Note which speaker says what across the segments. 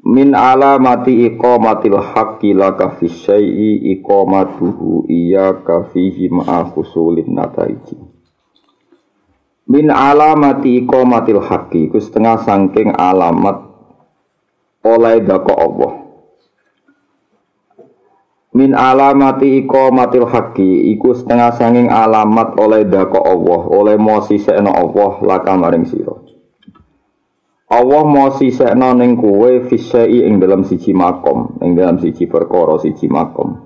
Speaker 1: Min alamati iqamatil haqqi laka fi syai'i iqamatuhu iyyaka fihi ma'a husulin nataiji. Min alamati iqamatil haqqi ku setengah sangking alamat oleh dako Allah. Min alamati iqamatil haqqi iku setengah sangking alamat oleh dako Allah, oleh mosi sekno Allah laka maring sira. Allah mau sisekno ning kowe fisai ing dalam siji makom, ing dalam siji perkara siji makom.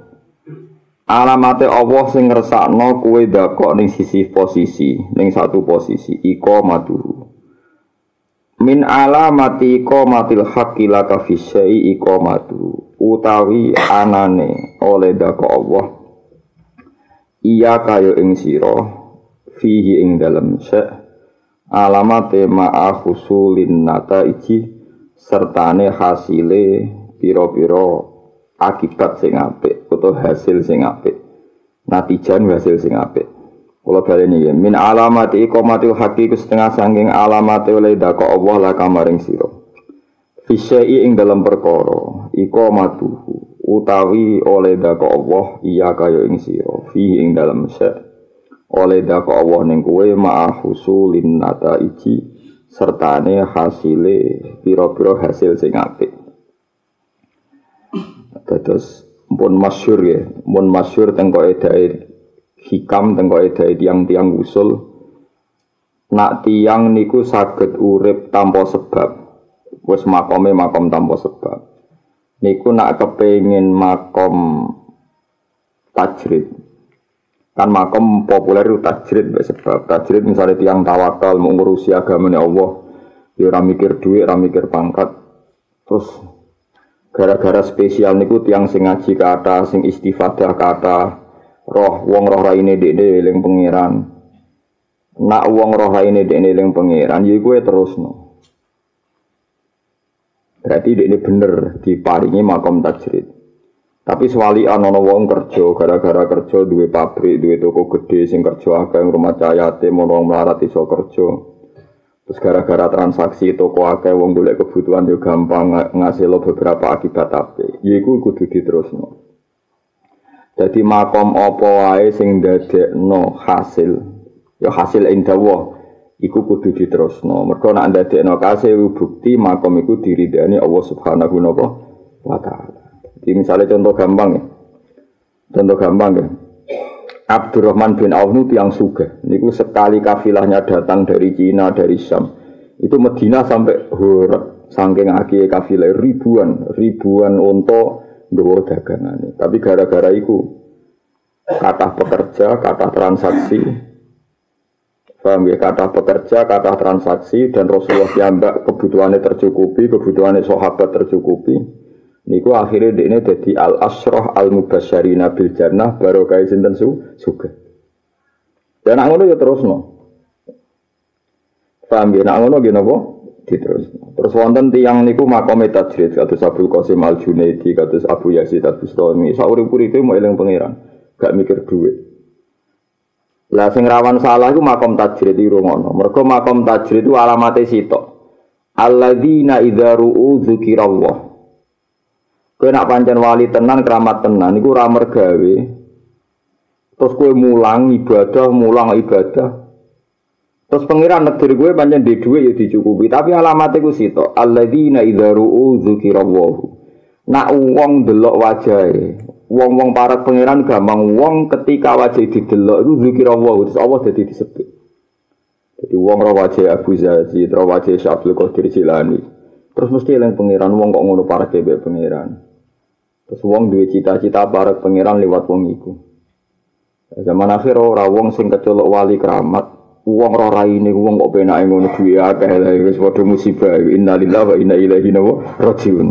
Speaker 1: Alamate Allah sing ngersakno kowe dakok ning sisi posisi, ning satu posisi iko maduru. Min alamati iko matil haqqi laka iko madu utawi anane oleh dakok Allah. Iya kayo ing sira fihi ing dalam syekh alamate ma'a husulin nata iki sertane hasile piro-piro akibat sing apik utawa hasil sing apik. Natijan hasil sing apik. Kula baleni ya min alamati iqamatil haqqi setengah sangking alamate oleh dako Allah la kamaring sira. Fisyai ing dalam perkara iqamatuhu utawi oleh dako Allah iya kaya ing sira fi ing dalam syai oleh dako Allah ning kowe ma'a husulin nata iji sertane hasile piro-piro hasil sing apik. Terus pun masyur ya, pun masyur tengko edai hikam tengko edai tiang-tiang usul. Nak tiang niku saged urip tanpa sebab. Wis makome makom tanpa sebab. Niku nak kepengin makom tajrid kan makom populer itu tajrid sebab tajrid misalnya tiang tawakal mengurusi agama Allah dia ya mikir duit ora mikir pangkat. Terus gara-gara spesial niku tiang sing ngaji kata sing istifadah kata roh wong roh raine dekne eling pangeran nak wong roh raine dekne eling pangeran ya gue terus no berarti dekne bener diparingi makom tajrid tapi sewali anono wong kerja, gara-gara kerja duwe pabrik, duwe toko gede sing kerja akeh rumah cayate mono melarat iso kerja. Terus gara-gara transaksi toko akeh wong golek kebutuhan yo gampang ngasih lo beberapa akibat ape. Yiku kudu diterusno. Jadi makom apa wae sing ndadekno hasil, ya hasil indawa iku kudu diterusno. Mergo nek ndadekno kasil bukti makom iku diridani Allah Subhanahu wa taala. Jadi misalnya contoh gampang ya. Contoh gampang ya. Abdurrahman bin Auf itu yang suga. Niku sekali kafilahnya datang dari Cina, dari Syam. Itu Medina sampai hur, saking aki kafilah ribuan, ribuan untuk gawa dagangan. Tapi gara-gara itu kata pekerja, kata transaksi, paham ya, kata pekerja, kata transaksi, dan Rasulullah yang kebutuhannya tercukupi, kebutuhannya sahabat tercukupi, Niku akhirnya ini jadi al asroh al mubasyarina bil jannah baru kaya sinten su suga. Dan nak ngono ya terus no. Paham ya nak ngono gini apa? Diterus. Terus wonten tiang niku makome tajrid kados Abdul Qasim Al Junaidi kados Abu Yazid Al Bustami. Saurip itu mau eling pangeran, gak mikir duit. Lah sing rawan salah iku makom tajrid iki ngono. Mergo makom tajrid itu alamate sitok. Alladzina idza ru'u dzikrallah Kowe nak pancen wali tenan, keramat tenan, iku ora mergawe. Terus kowe mulang ibadah, mulang ibadah. Terus pangeran negeri kowe pancen di dhuwit ya dicukupi, tapi alamatnya ku sitok. Alladzina idza ru'u dzikrallah. Nak wong delok wajahe, wong-wong para pangeran gampang wong ketika wajah didelok itu dzikrallah, terus Allah jadi disebut. Jadi wong ra wajah Abu Zazi, ra wajah Syabdul Qadir Jilani. Terus mesti yang pangeran wong kok ngono para kebe pangeran. Terus wong duwe cita-cita para pangeran lewat wong iku. Zaman akhir ora wong sing kecolok wali keramat, wong ora raine wong kok penake ngono duwe akeh lha wis padha musibah. Innalillahi wa inna ilaihi rajiun.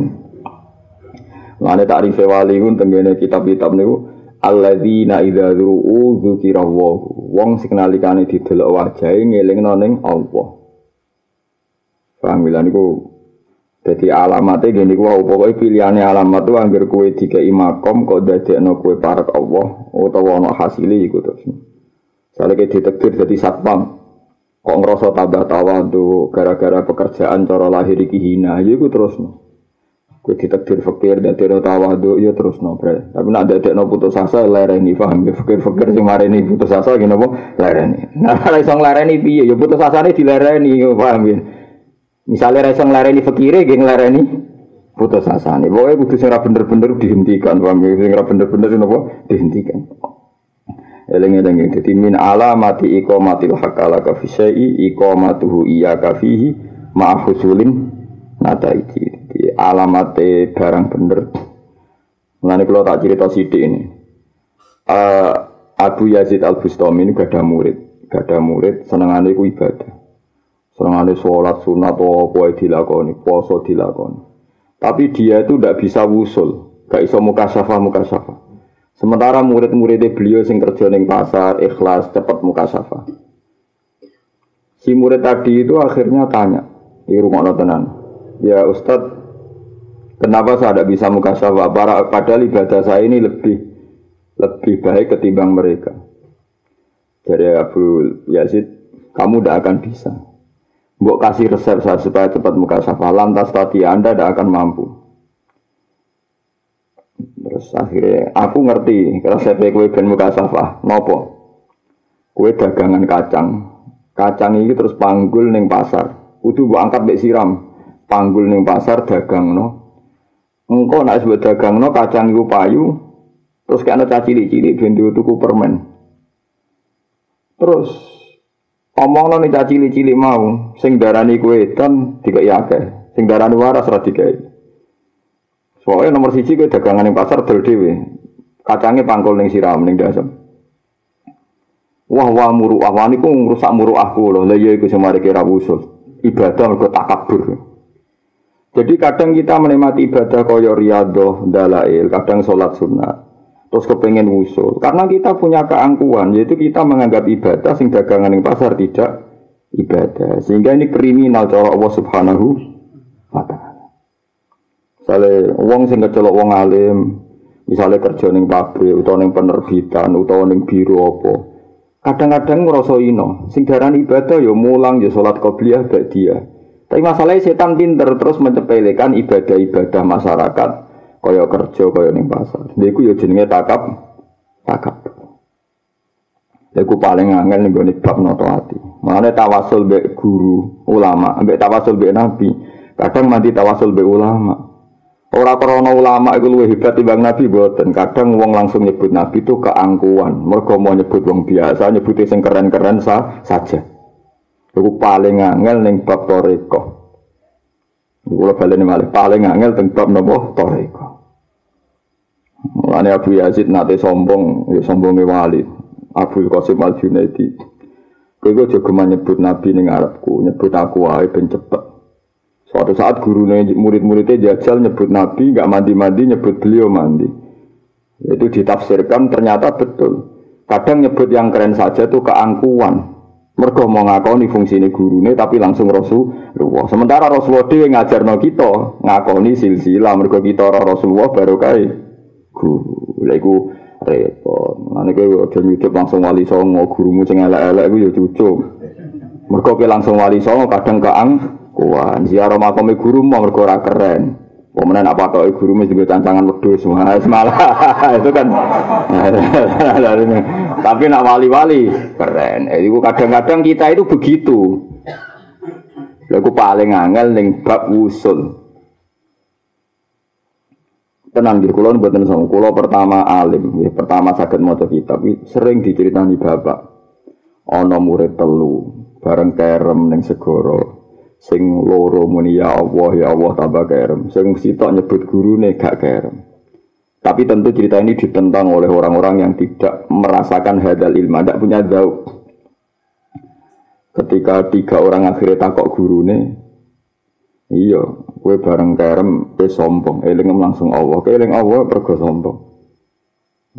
Speaker 1: Lane takrif wali ku tengene kitab-kitab niku alladzina idza dzuru dzukira Wong sing nalikane didelok wajahe ngelingno ning Allah. Paham ya niku jadi alamatnya gini ku pokoknya pilihannya alamat tuh anggar kue tiga imakom kok dadekno kue parak Allah utawa ono hasilnya iku terus. Soalnya kayak ditekdir jadi satpam, kok ngerasa tambah tawa tuh gara-gara pekerjaan cara lahir iki hina, ya iku terus no. Kue ditekdir fakir dan tidak tawa tuh ya terus no bre. Tapi nak ada no putus asa lereni paham ya fakir fakir sing ini putus asa gini apa lereni. Nah kalau isong lereni piye ya putus asa ini dilereni paham ya. Misalnya rasa lereni fakire geng lereni putus asa nih. Pokoknya kudu sing bener-bener dihentikan paham ya. Sing bener-bener nopo dihentikan. Eleng-eleng jadi min alamati iqamatil hakala ka fi syai'i iqamatuhu iyyaka fihi ma'a husulin nataiji. Jadi alamate barang bener. Mulane kalau tak cerita sidik ini. Uh, Abu Yazid Al Bustami ini gak ada murid, gak ada murid, senengane ku ibadah. Senengane sholat sunat atau apa dilakoni, poso dilakoni. Tapi dia itu tidak bisa wusul, gak iso mukasyafah mukasyafah. Sementara murid-muridnya beliau sing kerja ning pasar, ikhlas, cepat muka safa. Si murid tadi itu akhirnya tanya di rumah tenan. Ya Ustadz, kenapa saya tidak bisa muka safa? Padahal ibadah saya ini lebih lebih baik ketimbang mereka. Jadi Abu Yazid, kamu tidak akan bisa. Mbok kasih resep saya supaya cepat muka safa. Lantas tadi Anda tidak akan mampu. Terus akhirnya aku ngerti resep kue ben muka safa. Nopo? Kue dagangan kacang. Kacang ini terus panggul neng pasar. Kudu bu angkat bek siram. Panggul neng pasar dagang no. Engkau nak sebut dagang no kacang itu payu. Terus kayak ada cili-cili bentuk tuku permen. Terus omong nih cili-cili mau. Sing darani kue dan tiga yake. Sing darani waras radikal. Soalnya nomor siji ke dagangan yang pasar dewe. Kacangnya pangkul ning siram ning dasem. Wah wah muru wah niku ngrusak muru aku loh. Lah iya iku semare kira wusul. Ibadah mergo takabur. Jadi kadang kita menikmati ibadah koyo riyadhah, dalail, kadang sholat sunnah. Terus kepengen wusul. Karena kita punya keangkuhan, yaitu kita menganggap ibadah sing dagangan yang pasar tidak ibadah. Sehingga ini kriminal cara Allah Subhanahu wa taala. Misalnya uang sing kecelok wong alim, misalnya kerja ning pabrik utawa ning penerbitan utawa ning biro apa. Kadang-kadang ngerasa ino, sing darani ibadah ya mulang ya salat qobliyah dia. Tapi masalahnya setan pinter terus mencepelekan ibadah-ibadah masyarakat kaya kerja kaya ning pasar. Lha iku ya jenenge takap takap. Lha iku paling angel ning gone bab noto ati. Mane tawasul be guru, ulama, ambek tawasul be nabi. Kadang mati tawasul be ulama. Orang korona ulama itu lebih hebat timbang Nabi buatan. Kadang wong langsung nyebut Nabi itu keangkuhan. Mereka mau nyebut wong biasa, nyebutnya yang keren-keren sa saja. Itu paling angel neng bab toreko. Kalau balik malah paling angel teng bab nopo toreko. Mulanya Abu Yazid nate sombong, ya sombongnya wali. Abu Qasim Al Junaidi. Kowe juga nyebut Nabi ning Arabku, nyebut aku wae ben cepet. Suatu saat guru murid-muridnya jajal nyebut Nabi, nggak mandi-mandi, nyebut beliau mandi. Itu ditafsirkan ternyata betul. Kadang nyebut yang keren saja tuh keangkuhan. Mergo mau ngakoni fungsi ini guru ini, tapi langsung Rasulullah. Sementara Rasulullah dia ngajar no kita ngakoni silsilah. Mergo kita Rasulullah baru guru. Lagu repot. Nanti gue udah nyucup langsung wali songo gurumu sing elek-elek gue ya cucup. Mergo langsung wali songo kadang keang Kuan ziarah makome guru mau mergo ora keren. Pemenang apa kau guru mesti gue tantangan wedus semua semalah itu kan. Tapi nak wali-wali keren. Jadi kadang-kadang kita itu begitu. Lagu paling angel ning bab usul. Tenang di kulon buatan sama. Kulo pertama alim, ya, pertama sakit motor kitab, sering diceritani bapak. Ono murid telu, bareng kerem neng segoro, sing loro muni ya Allah ya Allah tambah kerem. Sing sitok nyebut gurune gak kerem. Tapi tentu cerita ini ditentang oleh orang-orang yang tidak merasakan hadal ilmu tidak punya zauk ketika tiga orang akhirnya takok gurune Iya, kue bareng kerem, kue sombong, eling langsung Allah. Kue eling Allah, pergo sombong.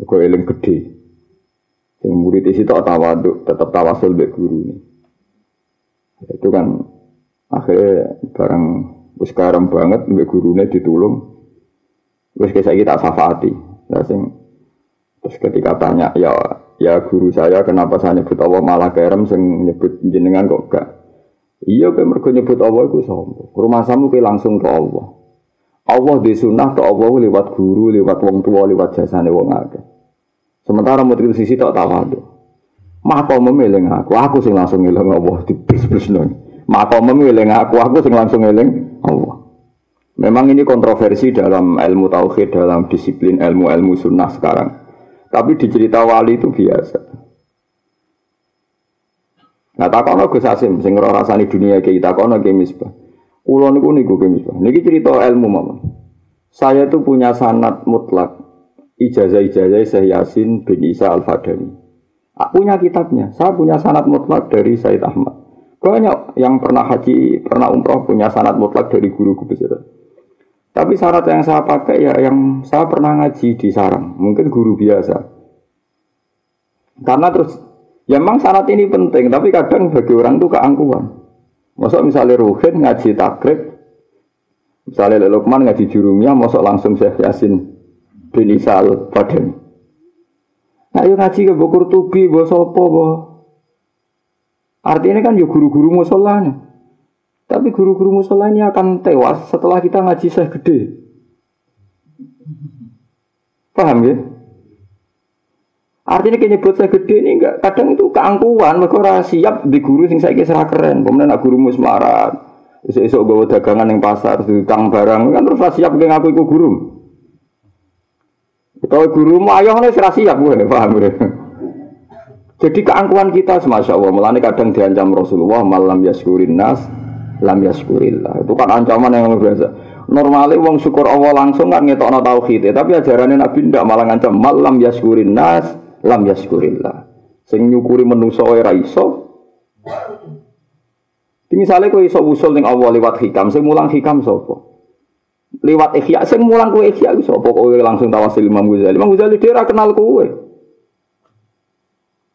Speaker 1: Kue eling gede. Yang murid isi tak tawaduk, tetap tawasul be guru ini. Itu kan akhirnya bareng wis karem banget be gurune ditulung. Wis kayak kita safati. Sing terus ketika tanya, ya ya guru saya kenapa saya nyebut Allah malah kerem sing nyebut jenengan kok gak Iya kayak mereka nyebut Allah itu sombong. Rumah samu kayak langsung ke Allah. Allah di sunnah ke Allah lewat guru, lewat wong tua, lewat jasane wong akeh. Sementara mau sisi tak tahu ada. Maka memilih aku, aku sing langsung ngilang Allah di bis bis nong. Maka memilih aku, aku sing langsung ngilang Allah. Memang ini kontroversi dalam ilmu tauhid, dalam disiplin ilmu-ilmu sunnah sekarang. Tapi di cerita wali itu biasa. Nah takono Gus Asim sing ora rasani dunia iki takono Ki Misbah. Kulo niku niku Ki Misbah. Niki cerita ilmu mawon. Saya itu punya sanat mutlak ijazah-ijazah Syekh Yasin bin Isa Al-Fadani. Punya kitabnya. Saya punya sanat mutlak dari Said Ahmad. Banyak yang pernah haji, pernah umroh punya sanat mutlak dari guru besar. Tapi syarat yang saya pakai ya yang saya pernah ngaji di sarang, mungkin guru biasa. Karena terus Ya memang syarat ini penting, tapi kadang bagi orang itu keangkuhan. Masuk misalnya Ruhin ngaji takrib, misalnya Lukman ngaji jurumnya, masuk langsung Syekh Yasin bin Isal Badan. Nah, yuk ngaji ke Bukur Tubi, bawa sopo, bawa. Artinya kan yuk guru-guru musolanya. Tapi guru-guru musola ini akan tewas setelah kita ngaji Syekh gede. Paham ya? Artinya kayak nyebut saya gede ini enggak. Kadang itu keangkuhan, mereka ora siap di guru sing saya kira keren. Kemudian nak guru musmarat, esok bawa dagangan yang pasar, di kang barang kan terus siap kayak ngaku ikut guru. Kalau guru mau ayo nih serasi siap gue, paham gue. Jadi keangkuhan kita, masya Allah, melani kadang diancam Rasulullah malam yaskurin nas, lam yaskurillah. Itu kan ancaman yang luar biasa. Normalnya wong syukur Allah langsung kan ngetokno tauhid, tapi ajarannya Nabi ndak malah ngancam malam yaskurin nas, lam yaskurillah. Sing nyukuri menungso ora iso. Misalnya kowe iso usul ning Allah lewat hikam, sing mulang hikam sapa? Lewat ikhya, sing mulang kowe ikhya iso apa kowe langsung tawasil Imam Ghazali. Imam Ghazali dia kenal kowe.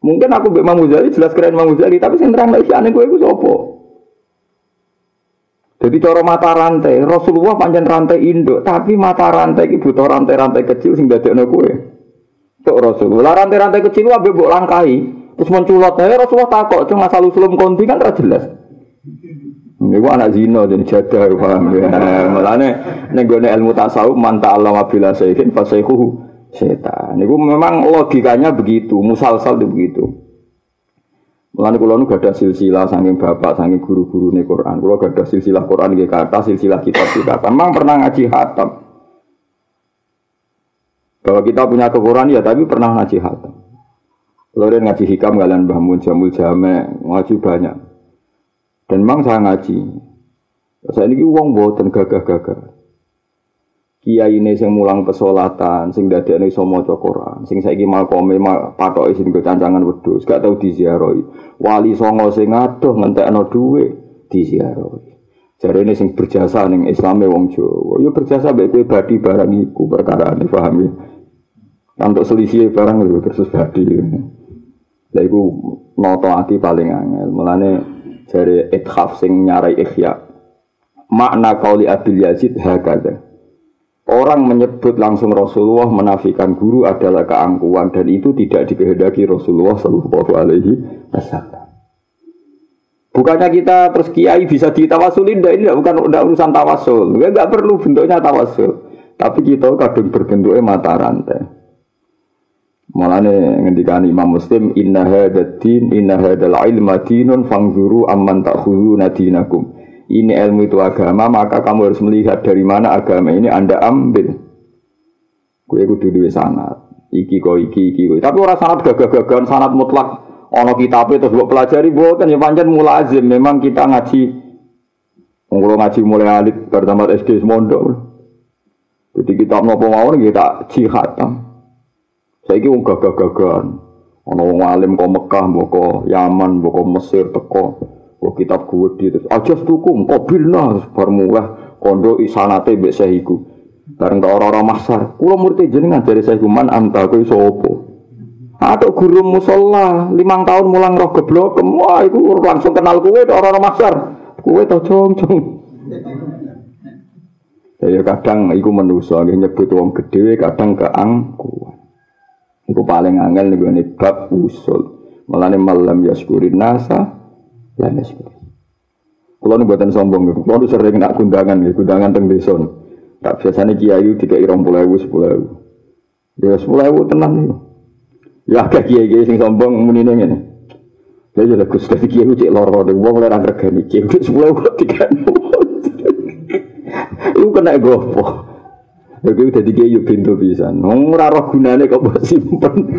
Speaker 1: Mungkin aku Mbak Imam Ghazali jelas keren Imam Ghazali, tapi sing terang ikhya kowe iku sapa? Jadi cara mata rantai, Rasulullah panjang rantai induk, tapi mata rantai ini butuh rantai-rantai kecil sing dadekno kowe. Cok Rasulullah rantai-rantai kecil wae mbok langkai. Terus menculot ae Rasulullah takok cuma asal usulum konti kan ora jelas. Niku anak zina jadi jadah paham ya. Mulane ning gone ilmu tasawuf manta Allah bila sayyin fasayhu setan. Niku memang logikanya begitu, musalsal itu begitu. Mulane kula nu gadah silsilah saking bapak saking guru-guru nih Quran. Kula gadah silsilah Quran nggih kata silsilah kitab kita. Memang pernah ngaji hatam. Bahwa kita punya kekurangan ya tapi pernah ngaji hatam. Kalau ngaji hikam kalian bangun jamul jame ngaji banyak. Dan memang saya ngaji. Saya ini uang buatan gagah-gagah. Kiai ini sing mulang pesolatan, sing dadi ini somo cokoran, sing saya mal kome mal patok isin cancangan wedus, gak tau diziarahi. Wali songo sing adoh no duwe diziarahi. Jadi ini sing berjasa ning Islamnya wong Jawa. Ya berjasa baik kue badi barang iku perkara ini paham ya. Untuk selisih barang itu terus badi. Lah iku noto ati paling angel. Mulane dari ithaf sing nyarai ikhya. Makna kauli Abdul Yazid hakada. Orang menyebut langsung Rasulullah menafikan guru adalah keangkuhan dan itu tidak dikehendaki Rasulullah Shallallahu Alaihi Wasallam. Bukannya kita terus kiai bisa ditawasulin, ini bukan udah urusan tawasul. Ya nggak perlu bentuknya tawasul. Tapi kita kadang berbentuknya mata rantai. Malah nih ngendikan Imam Muslim, Inna hadatin, inna hadal ilma dinun fangzuru amman takhulu nadinakum. Ini ilmu itu agama, maka kamu harus melihat dari mana agama ini Anda ambil. Kue kudu duwe sanat. Iki kok iki iki. Tapi orang sanat gagah-gagahan sanat mutlak Ono kitab itu buat pelajari buatan ya panjang mulazim. Memang kita ngaji. Kalau ngaji mulai alit pertama SD semondok. Jadi kita mau mau kita jihad. Saya ini wong gagah-gagahan. Ono wong alim kok Mekah, boko Yaman, boko Mesir, teko. Oh kitab di terus aja tukum kobilna bar mulai kondo isanate mbek sehiku. Bareng tak orang-orang masar. Kulo murid jenengan dari saya man anta sapa? Atau guru musola limang tahun mulang roh geblok, wah itu langsung kenal kue orang-orang masar. Kue tau cong-cong. Ya kadang iku menuso nggih nyebut wong gedhe kadang keangkuhan. Iku paling angel niku ne bab usul. Mulane malam yaskurin nasa la yaskuri. Kulo nu buatan sombong, kulo sering nak kundangan, kundangan teng desa. Tak biasanya kiai sepuluh ewu. Ya sepuluh ewu tenang nih. Ya agak kiai kiai sing sombong muni nih ini. Ya jadi gus dari kiai cek loro deh. Wong lerang regani kiai udah sepuluh ewu tiga Iku kena gopo. Ya gue udah tiga yuk pintu bisa. Nong raro gunane kok buat simpen.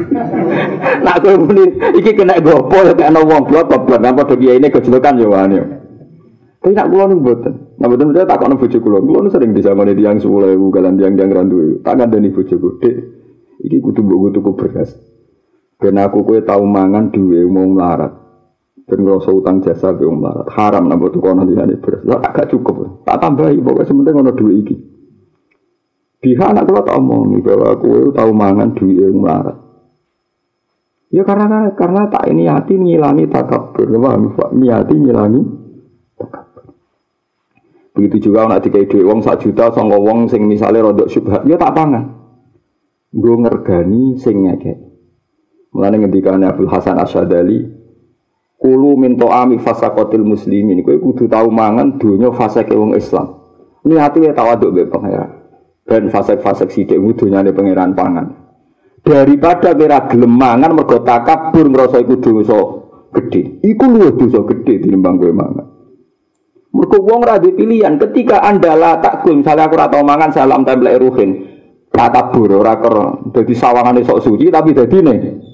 Speaker 1: Nak gue muni iki kena gopo ya kayak wong blok blok. Nampak kiai ini kejelekan ya wani. Tapi nak kulo nih buatan. Nah betul betul tak kono bojo kulo. Kulo sering disangoni sepuluh ribu kalian tiang tiang randu. Tak ada nih bojo gede. Iki kudu mbok tuku beras. Ben aku kue tahu mangan duwe mau melarat. Ben ngerasa utang jasa be melarat. Haram nambah tuku kono liyane beras. Lah agak cukup. Tak tambahi pokoknya sementing ono duwe iki. Biha anak kulo tak omongi bahwa kue tahu mangan duwe melarat. Ya karena karena tak ini hati ngilangi takabur, paham? Niati ngilangi Begitu juga nak dikai duit wong sak juta sangka wong sing misalnya rodok syubhat, ya tak pangan. Gue ngergani sing ngekek. Mulane ngendikane Abdul Hasan Asyadali, kulu minto ami fasakotil muslimin. Kowe kudu tahu mangan dunya fasake wong Islam. Niati ya tawaduk be pangeran. Dan fasek-fasek sidik dunyane pangeran pangan. Daripada kira gelem mangan mergo takabur ngrasa iku dosa gede. Iku luwih dosa gede tinimbang kowe mangan. Mereka wong ra pilihan ketika Anda lah takul misalnya aku tau mangan salam templek ruhin. Takabur ora ker dadi sawangane sok suci tapi dadi ne takabur.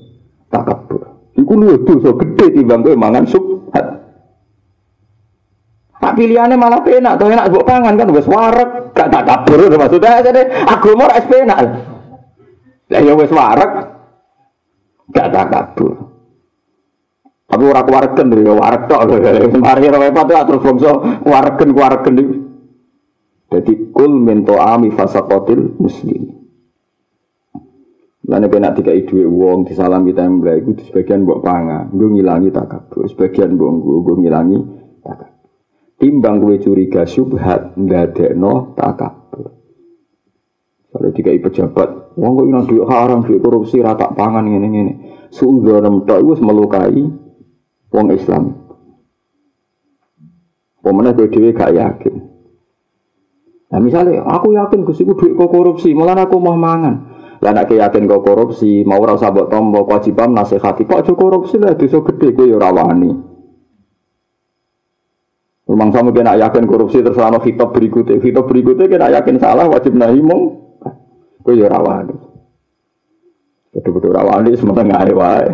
Speaker 1: Iku luwih dosa gede timbang kowe mangan subhat. Tak pilihannya malah penak, tuh enak buat pangan kan, wes warak, gak takabur, maksudnya jadi agama ora penak. Lah ya wes warak, gak takabur. Tapi ora kuwaregen ya wareg tok lho. Mari ora repot terus bangsa kuwaregen iki. Dadi kul min ami fasaqatil muslim. Lan nek nak dikai dhuwit wong disalami tembak iku sebagian mbok pangan, nggo ngilangi takabur, sebagian mbok nggo ngilangi takabur. Timbang kowe curiga subhat ndadekno takabur. Kalau dikai pejabat, wong kok ina duit haram, duit korupsi, rata pangan ngene-ngene. Suudon tok wis melukai wong Islam. Pemenang gue dewi gak yakin. Nah misalnya aku yakin gue duit kok korupsi, malah aku mau mangan. Lah nak yakin kok korupsi, mau rasa buat tombol kewajiban nasihati, kok korupsi lah dosa gede gue ya rawani. Memang sama kena yakin korupsi terus ana kitab berikutnya, kitab berikutnya kena yakin salah wajib nahi mong, gue ya rawani. Betul-betul rawani sementara nggak wae.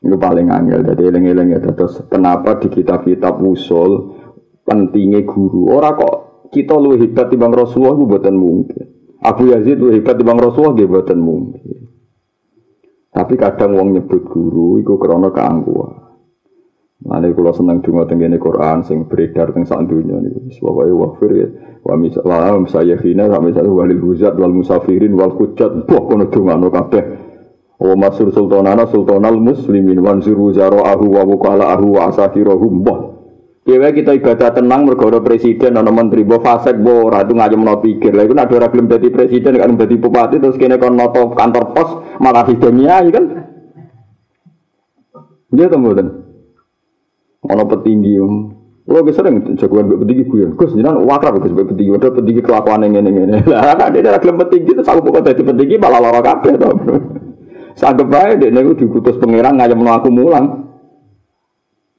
Speaker 1: Itu paling angel. Jadi eling-eling ya. Terus kenapa di kitab-kitab usul pentingnya guru. Orang kok kita lu hebat di bang Rasulullah itu buatan mungkin. Abu Yazid lu hebat bang Rasulullah dia buatan mungkin. Tapi kadang wong nyebut guru itu karena keangkuhan. Nanti kalau senang dengar tenggine Quran sing beredar teng sak niku wis pokoke wafir ya. Wa misal wa saya hina sampai satu walil huzat wal musafirin wal hujat. Boh kono dongano kabeh. Wa masur sultanana sultanal muslimin wanzuru zara'ahu wa wukala'ahu wa asakirahum Mbah Dewe kita ibadah tenang mergo presiden ana menteri mbok fasek mbok ora itu ngayem pikir. Lah iku nek ora gelem dadi presiden kan dadi bupati terus kene kon noto kantor pos malah hidupnya kan. Dia to mboten. Ana petinggi Lo bisa sering jagoan mbek petinggi gue. Gus jenengan wakrab Gus mbek petinggi, ada petinggi kelakuan ngene-ngene. Lah nek dia gelem petinggi terus aku pokok dadi petinggi malah lara kabeh to. Sagep bae dek niku dikutus pangeran ngayem aku mulang.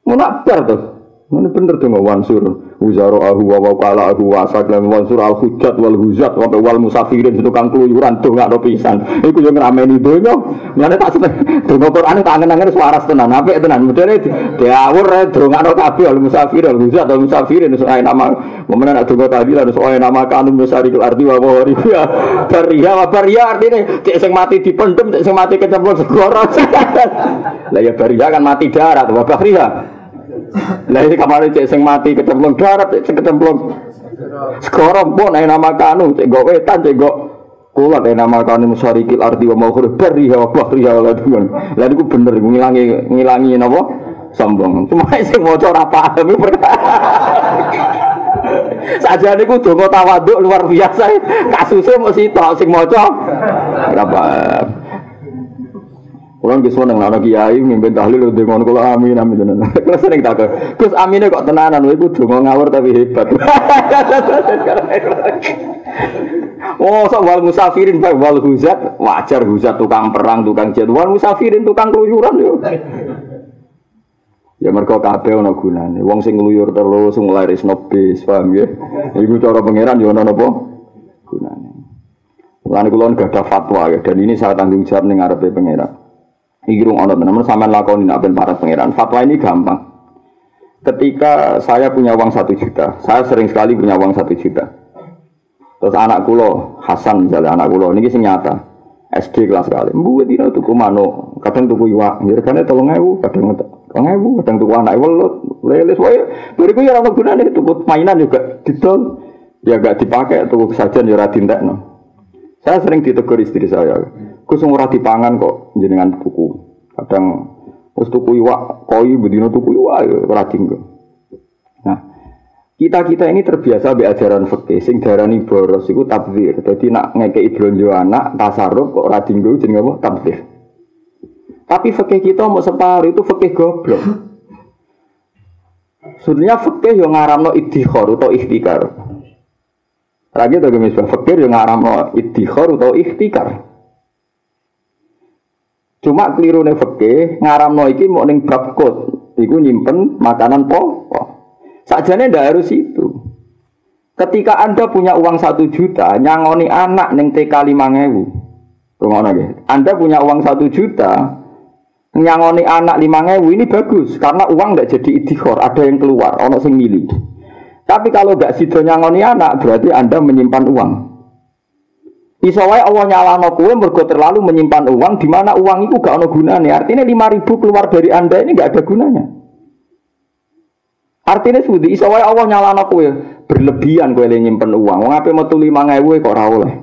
Speaker 1: Mau nakbar tuh. Mana bener mau wansur Uzaro ahu wa wakala ahu wa saklam wansur al hujat wal hujat wa wal musafirin itu kang keluyuran tuh nggak ada pisan. Iku yang ngerameni donya. Mana tak seneng. Donga Quran tak angen-angen suara tenan. Apik tenan. Modele diawur drongakno kabeh al musafir al hujat al musafirin soal nama. Momen nak donga tadi lah soal nama kanum musari arti wa wari. Baria wa baria artine cek sing mati dipendem cek sing mati kecemplung segoro. Lah ya baria kan mati darat wa baria Lah iki kamare cek sing mati kecemplung darat, cek kecemplung. Sekarang pun ayo nama kanu, cek gak wetan, cek gak Kula ada nama kanu musarikil arti wa mau beri ya bahri ya lah tuan. Lah niku bener ngilangi ngilangi napa? Sombong. Cuma sing maca ora paham Saja niku donga tawaduk luar biasa. Kasusnya mesti tok sing maca ora paham. Kulo nggih seneng ana kiai mimpin tahlil ngono kula amin amin tenan. Kulo sering takut. Gus amine kok tenanan kowe kudu ngawur tapi hebat. oh, sok wal musafirin bae wal huzat wajar huzat tukang perang, tukang jet. Wal musafirin tukang keluyuran yo. Ya mergo kabeh ana gunane. Wong sing ngluyur terus mulai resno bis, paham ya? Iku cara pangeran yo ana napa? Gunane. Mulane kula gak ada fatwa ya dan ini saya tanggung jawab ning ngarepe pangeran. Iki rung ana tenan sampean lakoni nak ben para pangeran. Fatwa ini gampang. Ketika saya punya uang satu juta, saya sering sekali punya uang satu juta. Terus anak kulo Hasan misalnya anak kulo ini sing nyata SD kelas sekali. Mbuat dino tuku mano, kadang tuku iwak, ngirekane tolong ewu, kadang tolong ewu, kadang tuku anak welut, leles wae. Bariku ya ora gunane tuku mainan juga didol. Ya gak dipakai tuku sajian ya ora dintekno. Saya sering ditegur istri saya. Gus ora dipangan kok jenengan tuku. Kadang wis tuku iwak koi bedino tuku iwak ya ora Nah, kita-kita ini terbiasa be ajaran fikih sing darani boros iku tabdzir. Dadi nak ngekeki blonjo anak tasarruf kok ora dinggo jenenge apa tabdzir. Tapi fikih kita mau separuh itu fikih goblok. Sebenarnya fikih yang ngaramno iddikhar atau ikhtikar. Lagi tuh misal fikir yang ngaramno iddikhar atau ikhtikar. Cuma keliru nih fakih ngaram iki mau ning bab iku nyimpen makanan pokok. Sajane ndak harus itu. Ketika anda punya uang satu juta, nyangoni anak neng TK lima ngewu, Anda punya uang satu juta, nyangoni anak lima ngewu ini bagus karena uang nggak jadi idihor, ada yang keluar, ono sing milih. Tapi kalau nggak sido nyangoni anak, berarti anda menyimpan uang. Iso wae Allah nyalano kowe mergo terlalu menyimpan uang di mana uang itu gak ono gunanya. Artinya 5000 keluar dari Anda ini gak ada gunanya. Artinya sudi iso wae Allah nyalano kowe berlebihan kowe nyimpen uang. Wong ape metu 5000 kok oleh.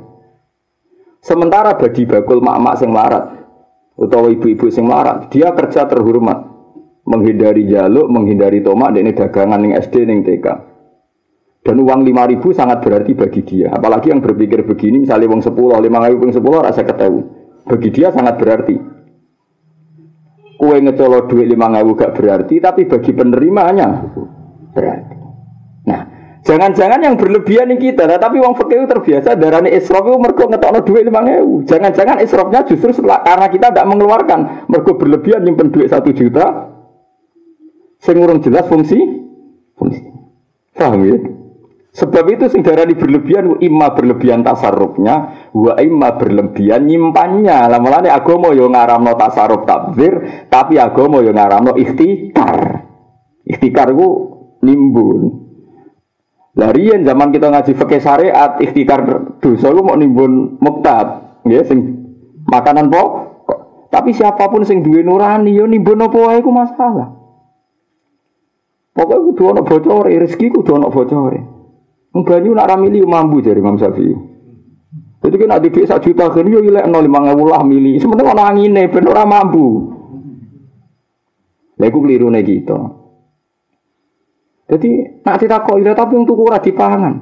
Speaker 1: Sementara bagi bakul mak-mak sing larat utawa ibu-ibu sing larat, dia kerja terhormat, menghindari jaluk, menghindari tomak, ini dagangan ning SD ning TK. Dan uang lima ribu sangat berarti bagi dia. Apalagi yang berpikir begini, misalnya uang sepuluh, lima ribu, uang sepuluh, rasa ketemu. Bagi dia sangat berarti. Kue ngecolok duit lima ribu gak berarti, tapi bagi penerimanya berarti. Nah, jangan-jangan yang berlebihan ini kita, nah, tapi uang fakir terbiasa darahnya israf itu mergo ngetokno duit lima ribu. Jangan-jangan israfnya justru setelah, karena kita tidak mengeluarkan, mergo berlebihan nyimpen duit satu juta, sing jelas fungsi, fungsi. Paham ya? Sebab itu sing darani berlebihan imma berlebihan tasarrufnya wa imma berlebihan nyimpannya. Lah mulane agama yo ngaramno tasarruf takbir, tapi agama yo ngaramno ikhtikar. Ikhtikar ku nimbun. Lah riyen zaman kita ngaji fikih syariat ikhtikar dosa ku mau nimbun muktab, nggih sing makanan pokok. Tapi siapa pun sing duwe nurani yo nimbun apa wae ku masalah. Pokoknya kudu ana bocor, rezeki kudu ana bocor. Banyu nak ramili mampu dari Imam Syafi'i. Jadi kan ada desa juta kan yo ilek nol lima ribu lah mili. Sebenarnya orang angin nih, bener orang mampu. Lagu keliru nih kita. Jadi nak kita kok ira tapi untuk kurang dipangan.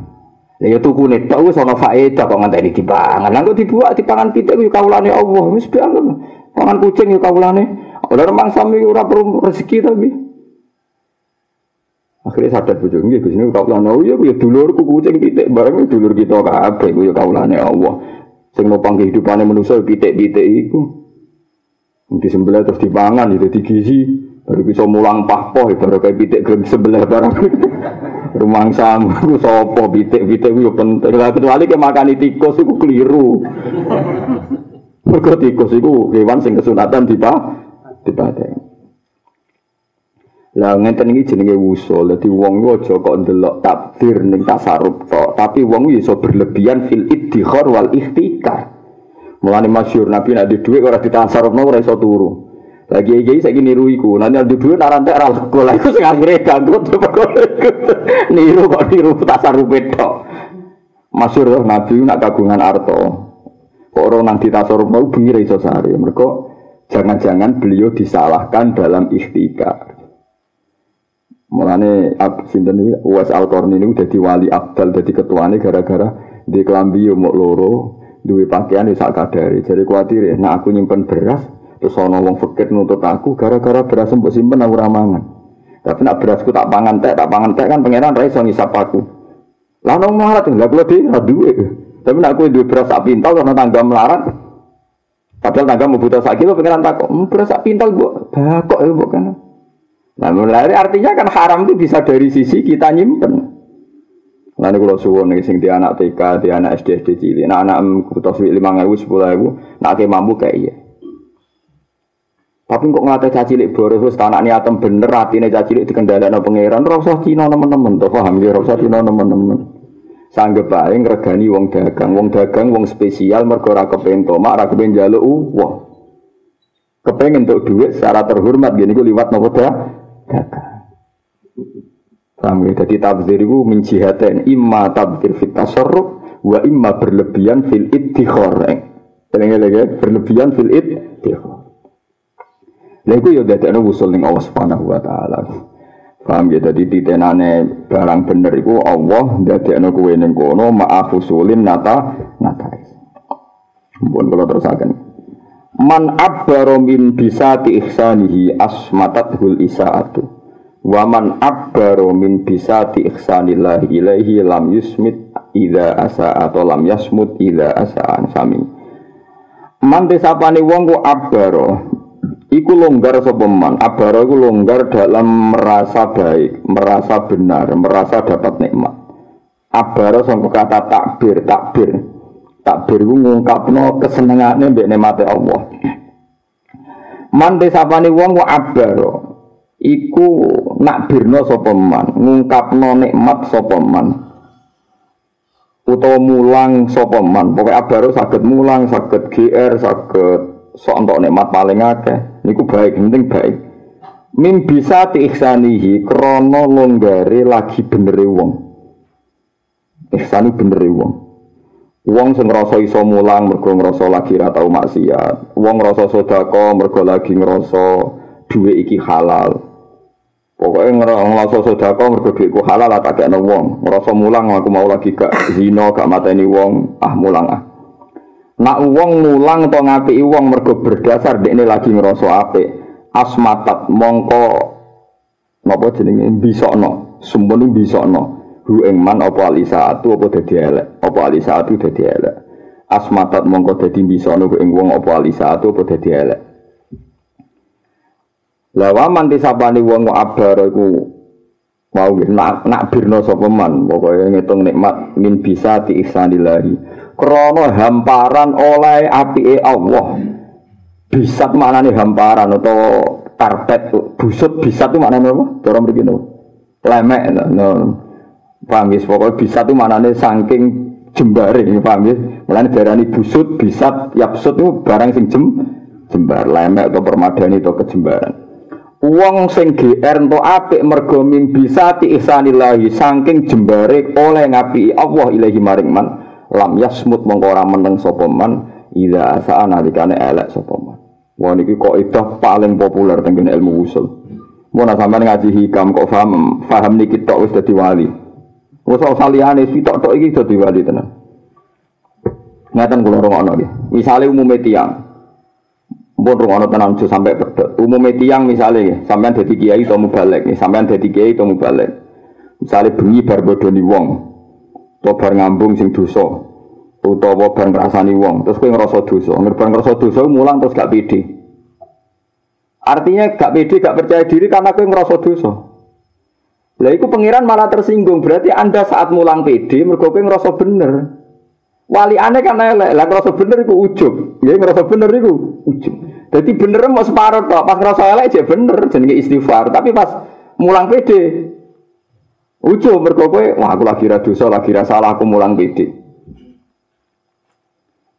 Speaker 1: Ya tuku nih, tahu sono faedah kok ngantai dipangan. Lalu dibuat dipangan pitik yo kaulane Allah. Wis pangan kucing yo kaulane. Ora remang sami ora perlu rezeki tapi. Akhirnya sadar bojo nggih Gus niku kaulane oh iya ya dulurku kucing pitik bareng dulur kita kabeh ku ya kaulane Allah. Sing nopang kehidupane manusa pitik-pitik iku. Disembelih terus dipangan itu digizi baru bisa mulang pahpoh baru kayak pitik sebelah barang rumang samu sopo pitik pitik itu penting kecuali ke makan tikus itu keliru. Mereka tikus itu hewan sing kesunatan tiba tiba lah ngenten iki jenenge wusul. Dadi wong ku aja kok ndelok takdir ning tasarruf tok, tapi wong iso berlebihan fil iddikhar wal ikhtikar. Mulane masyhur Nabi nek di dhuwit ora ditasarrufno ora iso turu. Lagi iki saya niru iku. Nanti ada duit narantek ora lego. Lah iku sing akhire ganggu niru kok niru tasarupe tok. Masyur loh Nabi nak kagungan arto. Kok orang nanti tasaruf mau bengi iso sehari. Mereka jangan-jangan beliau disalahkan dalam ikhtikar. Mulane sinten iki Uwais Al-Qarni ini udah diwali Abdal jadi ketuane gara-gara di kelambi yo mok loro, duwe pakaian sak kadare. Jadi kuatir ya, nah aku nyimpen beras Terus ana wong fakir nuntut aku gara-gara beras mbok simpen aku ora mangan. Tapi nak berasku tak pangan tek, tak pangan tek kan pangeran ra iso ngisap aku. Lah nang melarat lha kula dhewe duwe. Tapi nak kowe duwe beras sak pintal karena tangga melarat. Padahal tangga mau butuh sak kilo takok, "Hmm, beras sak pintal mbok bakok ya mbok kan." Nah, mulai artinya kan haram itu bisa dari sisi kita nyimpen. Nanti kalau suwon nih sing di anak TK, di anak SD SD cilik, nah anak butuh lima ribu sepuluh ribu, nak mampu kayak iya. Tapi kok ngate caci cilik boros wis tanak niatem bener atine caci cilik dikendhalekno pangeran ora usah Cina nemen-nemen to paham ya ora usah Cina nemen-nemen. Sanggep bae ngregani wong dagang, wong dagang wong spesial mergo ora kepen tomak, ora kepen njaluk uang. Kepengen untuk duit secara terhormat gini gue liwat nopo dah dagang. Paham ya? Jadi tabzir itu menjihatin imma tabzir fit tasarruf wa imma berlebihan fil iddikhor. Tenang lagi berlebihan fil iddikhor. Lha iku ya dadekno wusul ning Allah Subhanahu wa taala. Paham ya dadi titenane barang bener iku Allah dadekno kowe ning kono ma'af usulin nata nata. Mumpun kula terusaken. Man abbaro min bisati ihsanihi asmatathul isaatu. Wa man abbaro min bisati ihsanillahi ilaihi lam yusmit ida asa atau lam yasmut ida asa'an sami. Man desapane wong ku abbaro Iku longgar sopeman, abara iku longgar dalam merasa baik, merasa benar, merasa dapat nikmat. Abara sangka kata takbir, takbir. Takbir iku ngungkapno kesenengane mbek nikmate Allah. Man desapane wong ku abara. Iku nakbirno sapa man, ngungkapno nikmat sapa man. Utawa mulang sapa man. Pokoke abara saged mulang, saged GR, saged sok entuk nikmat paling akeh niku baik penting baik min bisa diikhsanihi krono longgare lagi benere wong ihsani benere wong wong sing ngrasa iso mulang mergo ngrasa lagi ra tau maksiat wong ngrasa sedekah mergo lagi ngrasa duwe iki halal Pokoknya ngerasa sedekah mergo duitku halal tak kakekno wong. Ngerasa mulang aku mau lagi gak zina, gak mateni wong, ah mulang ah. Nak uang mulang atau ngapi uang mergo berdasar ini lagi ngerasa ape asmatat mongko napa jenenge bisokno sumpun bisokno hu ing man apa atu apa dadi elek? Apa atu dadi elek? Asmatat mongko dadi bisokno ing wong apa atu apa dadi elek? Lawaman disapani wong abar iku mau nak nak birno sapa man? Pokoke ngitung nikmat min bisa ti ihsanillahi. Krono hamparan oleh api Allah. Bisat nih hamparan atau karpet busut bisat itu mana apa? Cara mriki Lemek no. Paham ya? Pokoknya bisa tuh nih saking jembare, paham ya? Mulane darani busut, bisat, yapsut itu barang sing jem jembar, lemek atau permadani atau kejembaran. Uang sing GR untuk apik mergo bisa ihsanillahi saking jembare oleh ngapi Allah ilahi maring man lam yasmut mongko meneng sapa man ida asa nalikane elek sapa man wah niki kok itu paling populer tentang ilmu usul mau sampean ngaji hikam kok paham paham niki tok wis dadi wali wis saliyane sitok tok iki dadi wali tenan. Ngaten kula rungokno nggih misale umume tiyang. Mbon rungono tenan aja sampai pedot. Umume tiyang misale sampean dadi kiai atau mubalek, sampean dadi kiai atau mubalek. Misale bengi bar bodoni wong, utawa bar ngambung sing dosa utawa bar ngrasani wong terus kowe ngrasa dosa. Ngerban ngrasa dosa mulang terus gak pede. Artinya gak pede gak percaya diri karena kowe ngrasa dosa lah itu pangeran malah tersinggung. Berarti anda saat mulang pede mergo kowe ngrasa bener. Wali aneh kan elek. Lah ngrasa bener iku ujub. Ya ngrasa bener iku ujub. Jadi bener mau separuh tok. Pas ngrasa elek aja bener. Jenenge istighfar. Tapi pas mulang pede Ujo mergo kowe, wah aku lagi ra dosa, lagi ra salah, aku mulang pede.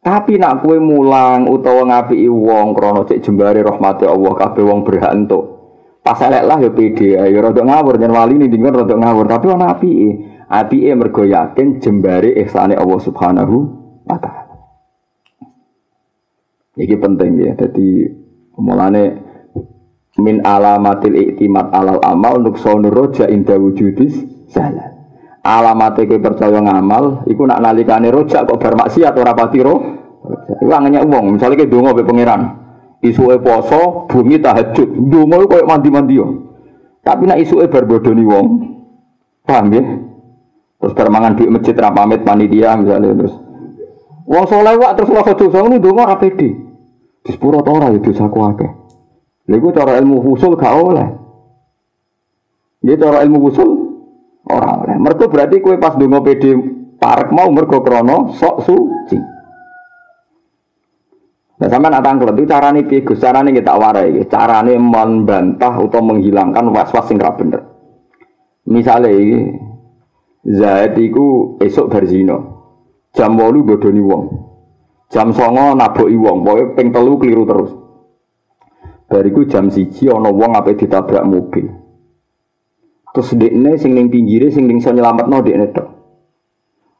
Speaker 1: Tapi nak kue mulang utawa ngapi wong krono cek jembare rahmati Allah kabeh wong berhak entuk. Pas elek lah ya pede ya rada ngawur jan wali ning dingon rada ngawur tapi ana apike. Apike mergo yakin jembare ihsane Allah Subhanahu wa taala. Penting ya. Jadi mulane min alamatil iktimat alal amal untuk roja inda wujudis salah. Alamatnya percaya ngamal, iku nak nalikane rojak kok bar maksiat ora pati angenya wong, misalnya kayak dongo be pangeran. Isuke poso, bumi tahajud. Dongo koyo mandi-mandi yo. Tapi nak isuke bar bodoni wong. Paham ya? Terus bar mangan di masjid ra pamit panitia misalnya terus. Wong soleh wak terus rasa dosa ngono dongo ora pede. Di sepuro ta ora ya dosaku akeh. Lha cara ilmu usul gak oleh. Dia cara ilmu usul ora oleh. Mergo berarti kowe pas dongo pede parek mau mergo krana sok suci. Nah, sampai nak tangklet itu carane piye? Carane kita warai iki. Carane membantah atau menghilangkan was-was sing ra bener. Misale iki Zaid iku esuk berzina. Jam 8 bodoni wong. Jam 9 naboki wong, pokoke ping telu keliru terus. Bariku jam siji ana wong ape ditabrak mobil. Terus dekne sing ning pinggire sing ning iso nyelametno dekne tok.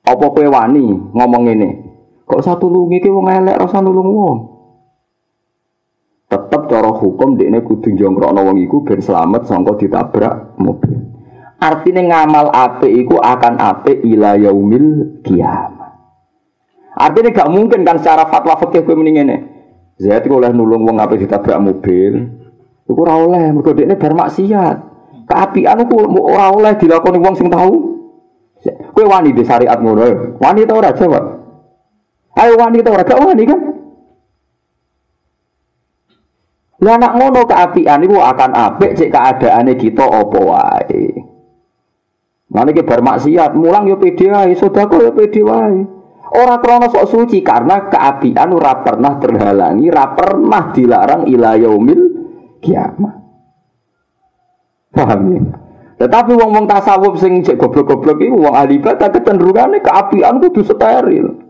Speaker 1: Apa kowe wani ngomong ngene? Kok satu lungi ki wong elek rasa nulung wong. Tetep cara hukum dekne kudu jongkrokno wong iku ben selamat sangka ditabrak mobil. Artinya ngamal apik iku akan apik ila yaumil kiamat. Artinya gak mungkin kan secara fatwa fikih kowe mending ngene. Zaid oleh nulung wong apik ditabrak mobil. Iku ora oleh mergo dekne bar maksiat. Keapian ku ora oleh dilakoni wong sing tahu. Kowe wani di syariat ngono. Wani ta ora jawab? Ayo wani ta ora gak wani kan? Lah anak ngono keapian itu akan apik cek keadaane kita apa wae. Mane ki bar maksiat, mulang yo pede wae, sedekah yo pede wae. Ora krana sok suci karena keapian ora pernah terhalangi, ora pernah dilarang ila yaumil kiamat. Paham ya? Tetapi wong-wong tasawuf sing cek goblok-goblok iku wong ahli ibadah kecenderungane keapian kudu steril.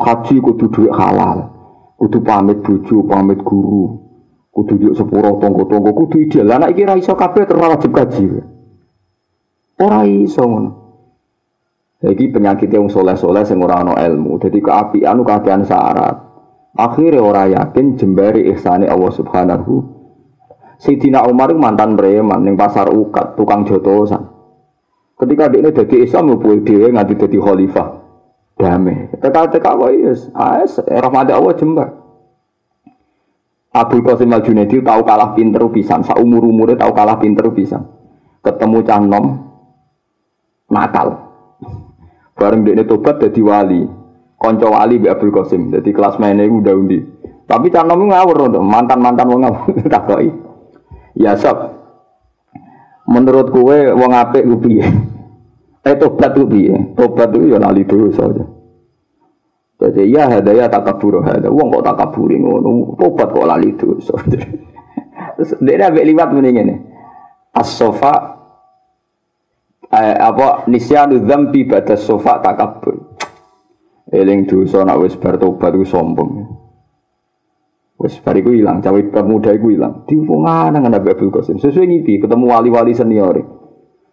Speaker 1: Haji kudu duit halal. kudu pamit bojo, pamit guru, kudu yuk sepuro tonggo-tonggo, kudu ideal. Anak iki ra iso kabeh terus wajib kaji. Ora iso ngono. Jadi penyakit yang soleh-soleh sing ora ana ilmu. Jadi keapian kakean syarat. Akhirnya orang yakin jembari ihsani Allah Subhanahu Sayyidina Umar mantan preman ning pasar ukat tukang jotosan. Ketika dia ini jadi Islam, dia nganti jadi khalifah damai. Teka-teka kok yes, as rahmat Allah jembar. Abu Qasim Al Junaidi tahu kalah pinter pisan, sa umur umurnya tahu kalah pinter pisan. Ketemu canom nakal. Bareng dia tobat jadi wali. Konco wali bi Abdul Qasim, jadi kelas mainnya udah undi. Tapi canom ngawur mantan mantan wong ngawur takoi. Ya sob, menurut kue wong ku piye? Eh tobat itu piye? Tobat itu ya lali dosa aja. Jadi ya ada ya takabur ada. Wong kok takaburi ngono. Tobat kok lali dosa. Terus dia ada liwat mending ini. As-sofa eh, apa nisyanu dzambi ba'da sofa takabur. Eling dosa nak wis bar tobat ku sombong. Wis bar iku ilang, cawe pemuda iku ilang. Diwungan nang Nabi Abdul Qasim. Sesuai ngipi ketemu wali-wali senior.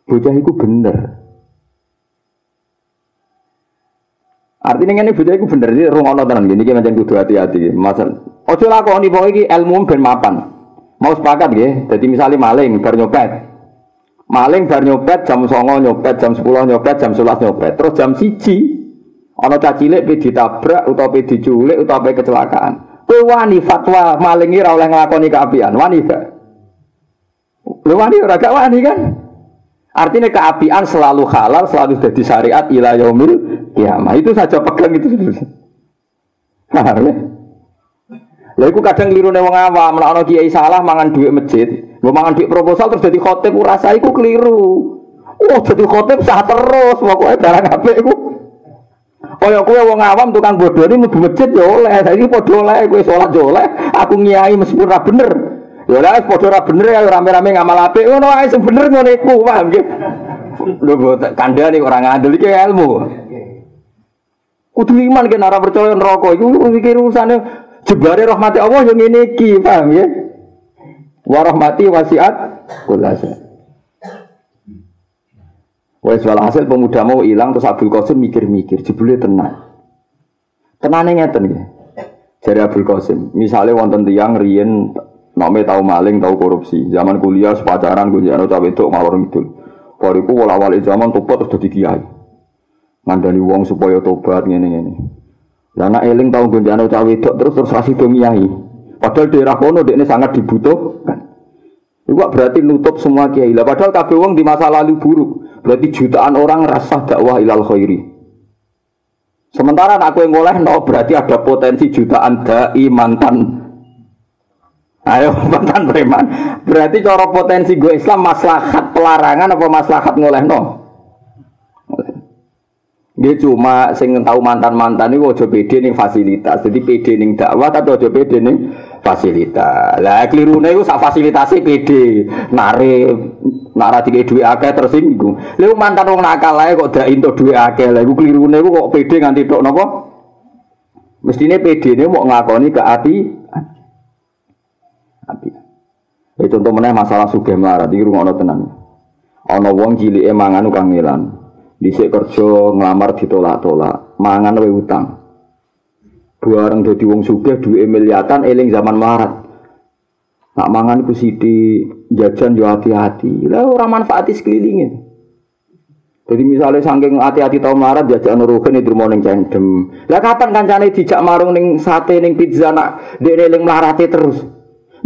Speaker 1: Bocah iku bener. Artinya ini bocah itu bener ini rungono tenan gini macam kudu hati-hati. Masal, ojo lakoni pokoknya iki ilmu ben mapan. Mau sepakat ya. Jadi misalnya maling bar nyopet. Maling bar nyopet jam songo nyopet, jam sepuluh nyopet, jam sebelas nyopet. Terus jam siji ono cacilik pe ditabrak utawa pe diculik utawa pe kecelakaan. Kowe wani fatwa maling ora oleh nglakoni keapian. Wani gak? Lu wani gak wani kan? Artinya keapian selalu halal, selalu jadi syariat ila yaumil kiamah. Itu saja pegang itu. Paham ya? Lha iku kadang klirune wong awam, nek ana kiai salah mangan duit masjid, mbok mangan duit proposal terus dadi khotib ora rasa iku keliru. Oh, dadi khotib sah terus, pokoke barang apik iku. Kaya kowe wong awam tukang bodoni mlebu masjid ya oleh, saiki padha oleh kowe salat ya oleh, aku ngiyai meskipun ora bener. Ya ora padha bener ya rame-rame ngamal apik ngono ae sing bener ngono iku, paham nggih? Lho kandhane ora ngandel iki ilmu. Kudu iman kan ora percaya neraka iku mikir urusane jebare rahmati Allah yang ini iki, paham ya? Wa rahmati wasiat kulasa. Wes hasil pemuda mau hilang terus Abdul Qasim mikir-mikir, jebule tenang. Tenane ngeten ya. Jari Abdul Qasim, misalnya wonten tiyang riyen nome tau maling, tau korupsi, zaman kuliah sepacaran gue jano cawe itu ngalor ngidul. Bariku wala wali zaman tobat terus dadi kiai ngandani wong supaya tobat ngene-ngene. Lah nek eling tau gonjano cawe wedok terus terus kasih do ngiyai. Padahal daerah kono dekne sangat dibutuhkan. Itu berarti nutup semua kiai. Lah padahal kabeh wong di masa lalu buruk. Berarti jutaan orang rasa dakwah ilal khairi. Sementara aku yang ngoleh no berarti ada potensi jutaan dai mantan Ayo mantan preman. Berarti cara potensi gue Islam maslahat pelarangan apa maslahat ngoleh no? Dia cuma sing tahu mantan-mantan ini ojo pede ning fasilitas. Jadi pede ning dakwah tapi ojo pede ning fasilitas. Lah klirune iku sak fasilitase pede. Nare nara tiga dua akeh tersinggung. Lha mantan wong nakal ae kok dak entuk duwe akeh. Lah iku klirune iku kok pede nganti tok napa? Mestine pede ne mau ngakoni ke ati ati. Ya contoh meneh masalah sugih melarat iki rungokno tenan. Ana wong cilike mangan kang ngilan. Dhisik kerja nglamar ditolak-tolak, mangan wae utang. Bareng dadi wong sugih duwe miliatan eling zaman marat. Nak mangan iku sithik, jajan yo hati-hati. Lah ora manfaati sekelilinge. Jadi misalnya saking hati-hati tau marat diajak nuruhin itu mau neng cendem. Lah kapan kancane dijak marung neng sate neng pizza nak dia neng melarati terus.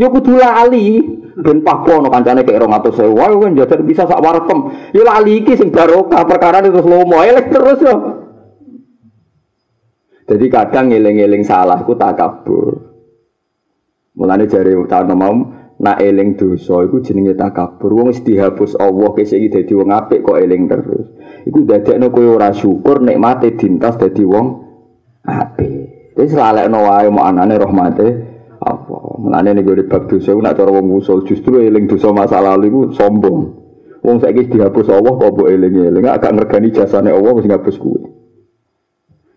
Speaker 1: Yo kudu lali. Ben pakono kancane kek 200.000 wae kan jajan bisa sak warkem ya lali iki sing barokah perkara terus lomo elek terus yo. Jadi kadang ngeling-eling salah ku takabur mulane jare utama mau nak eling dosa iku jenenge takabur wong wis dihapus Allah kese iki dadi wong apik kok eling terus. Iku dadekno kowe ora syukur nikmate dintas dadi wong apik. Wis lalekno wae mau anane rahmate apa menane nih gue bab dosa nak cara wong usul justru eling dosa masa lalu itu sombong. Wong saiki dihapus Allah kok mbok eling eling agak ngergani jasane Allah wis ngapus kuwe.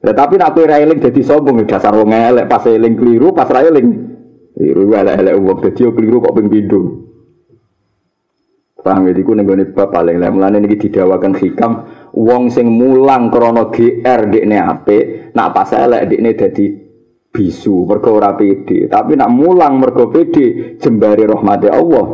Speaker 1: Ya, tapi nak kowe eling dadi sombong. Dasar wong elek pas eling keliru pas ra eling. Keliru elek-elek wong. Dadi keliru kok ping pindho. Paham ya, iku ning gone bab paling. Lek mulane niki didawakan hikam wong sing mulang krana GR dekne apik nak pas elek dekne dadi bisu mergo ora pede. Tapi nak mulang mergo pede jembari rahmati Allah.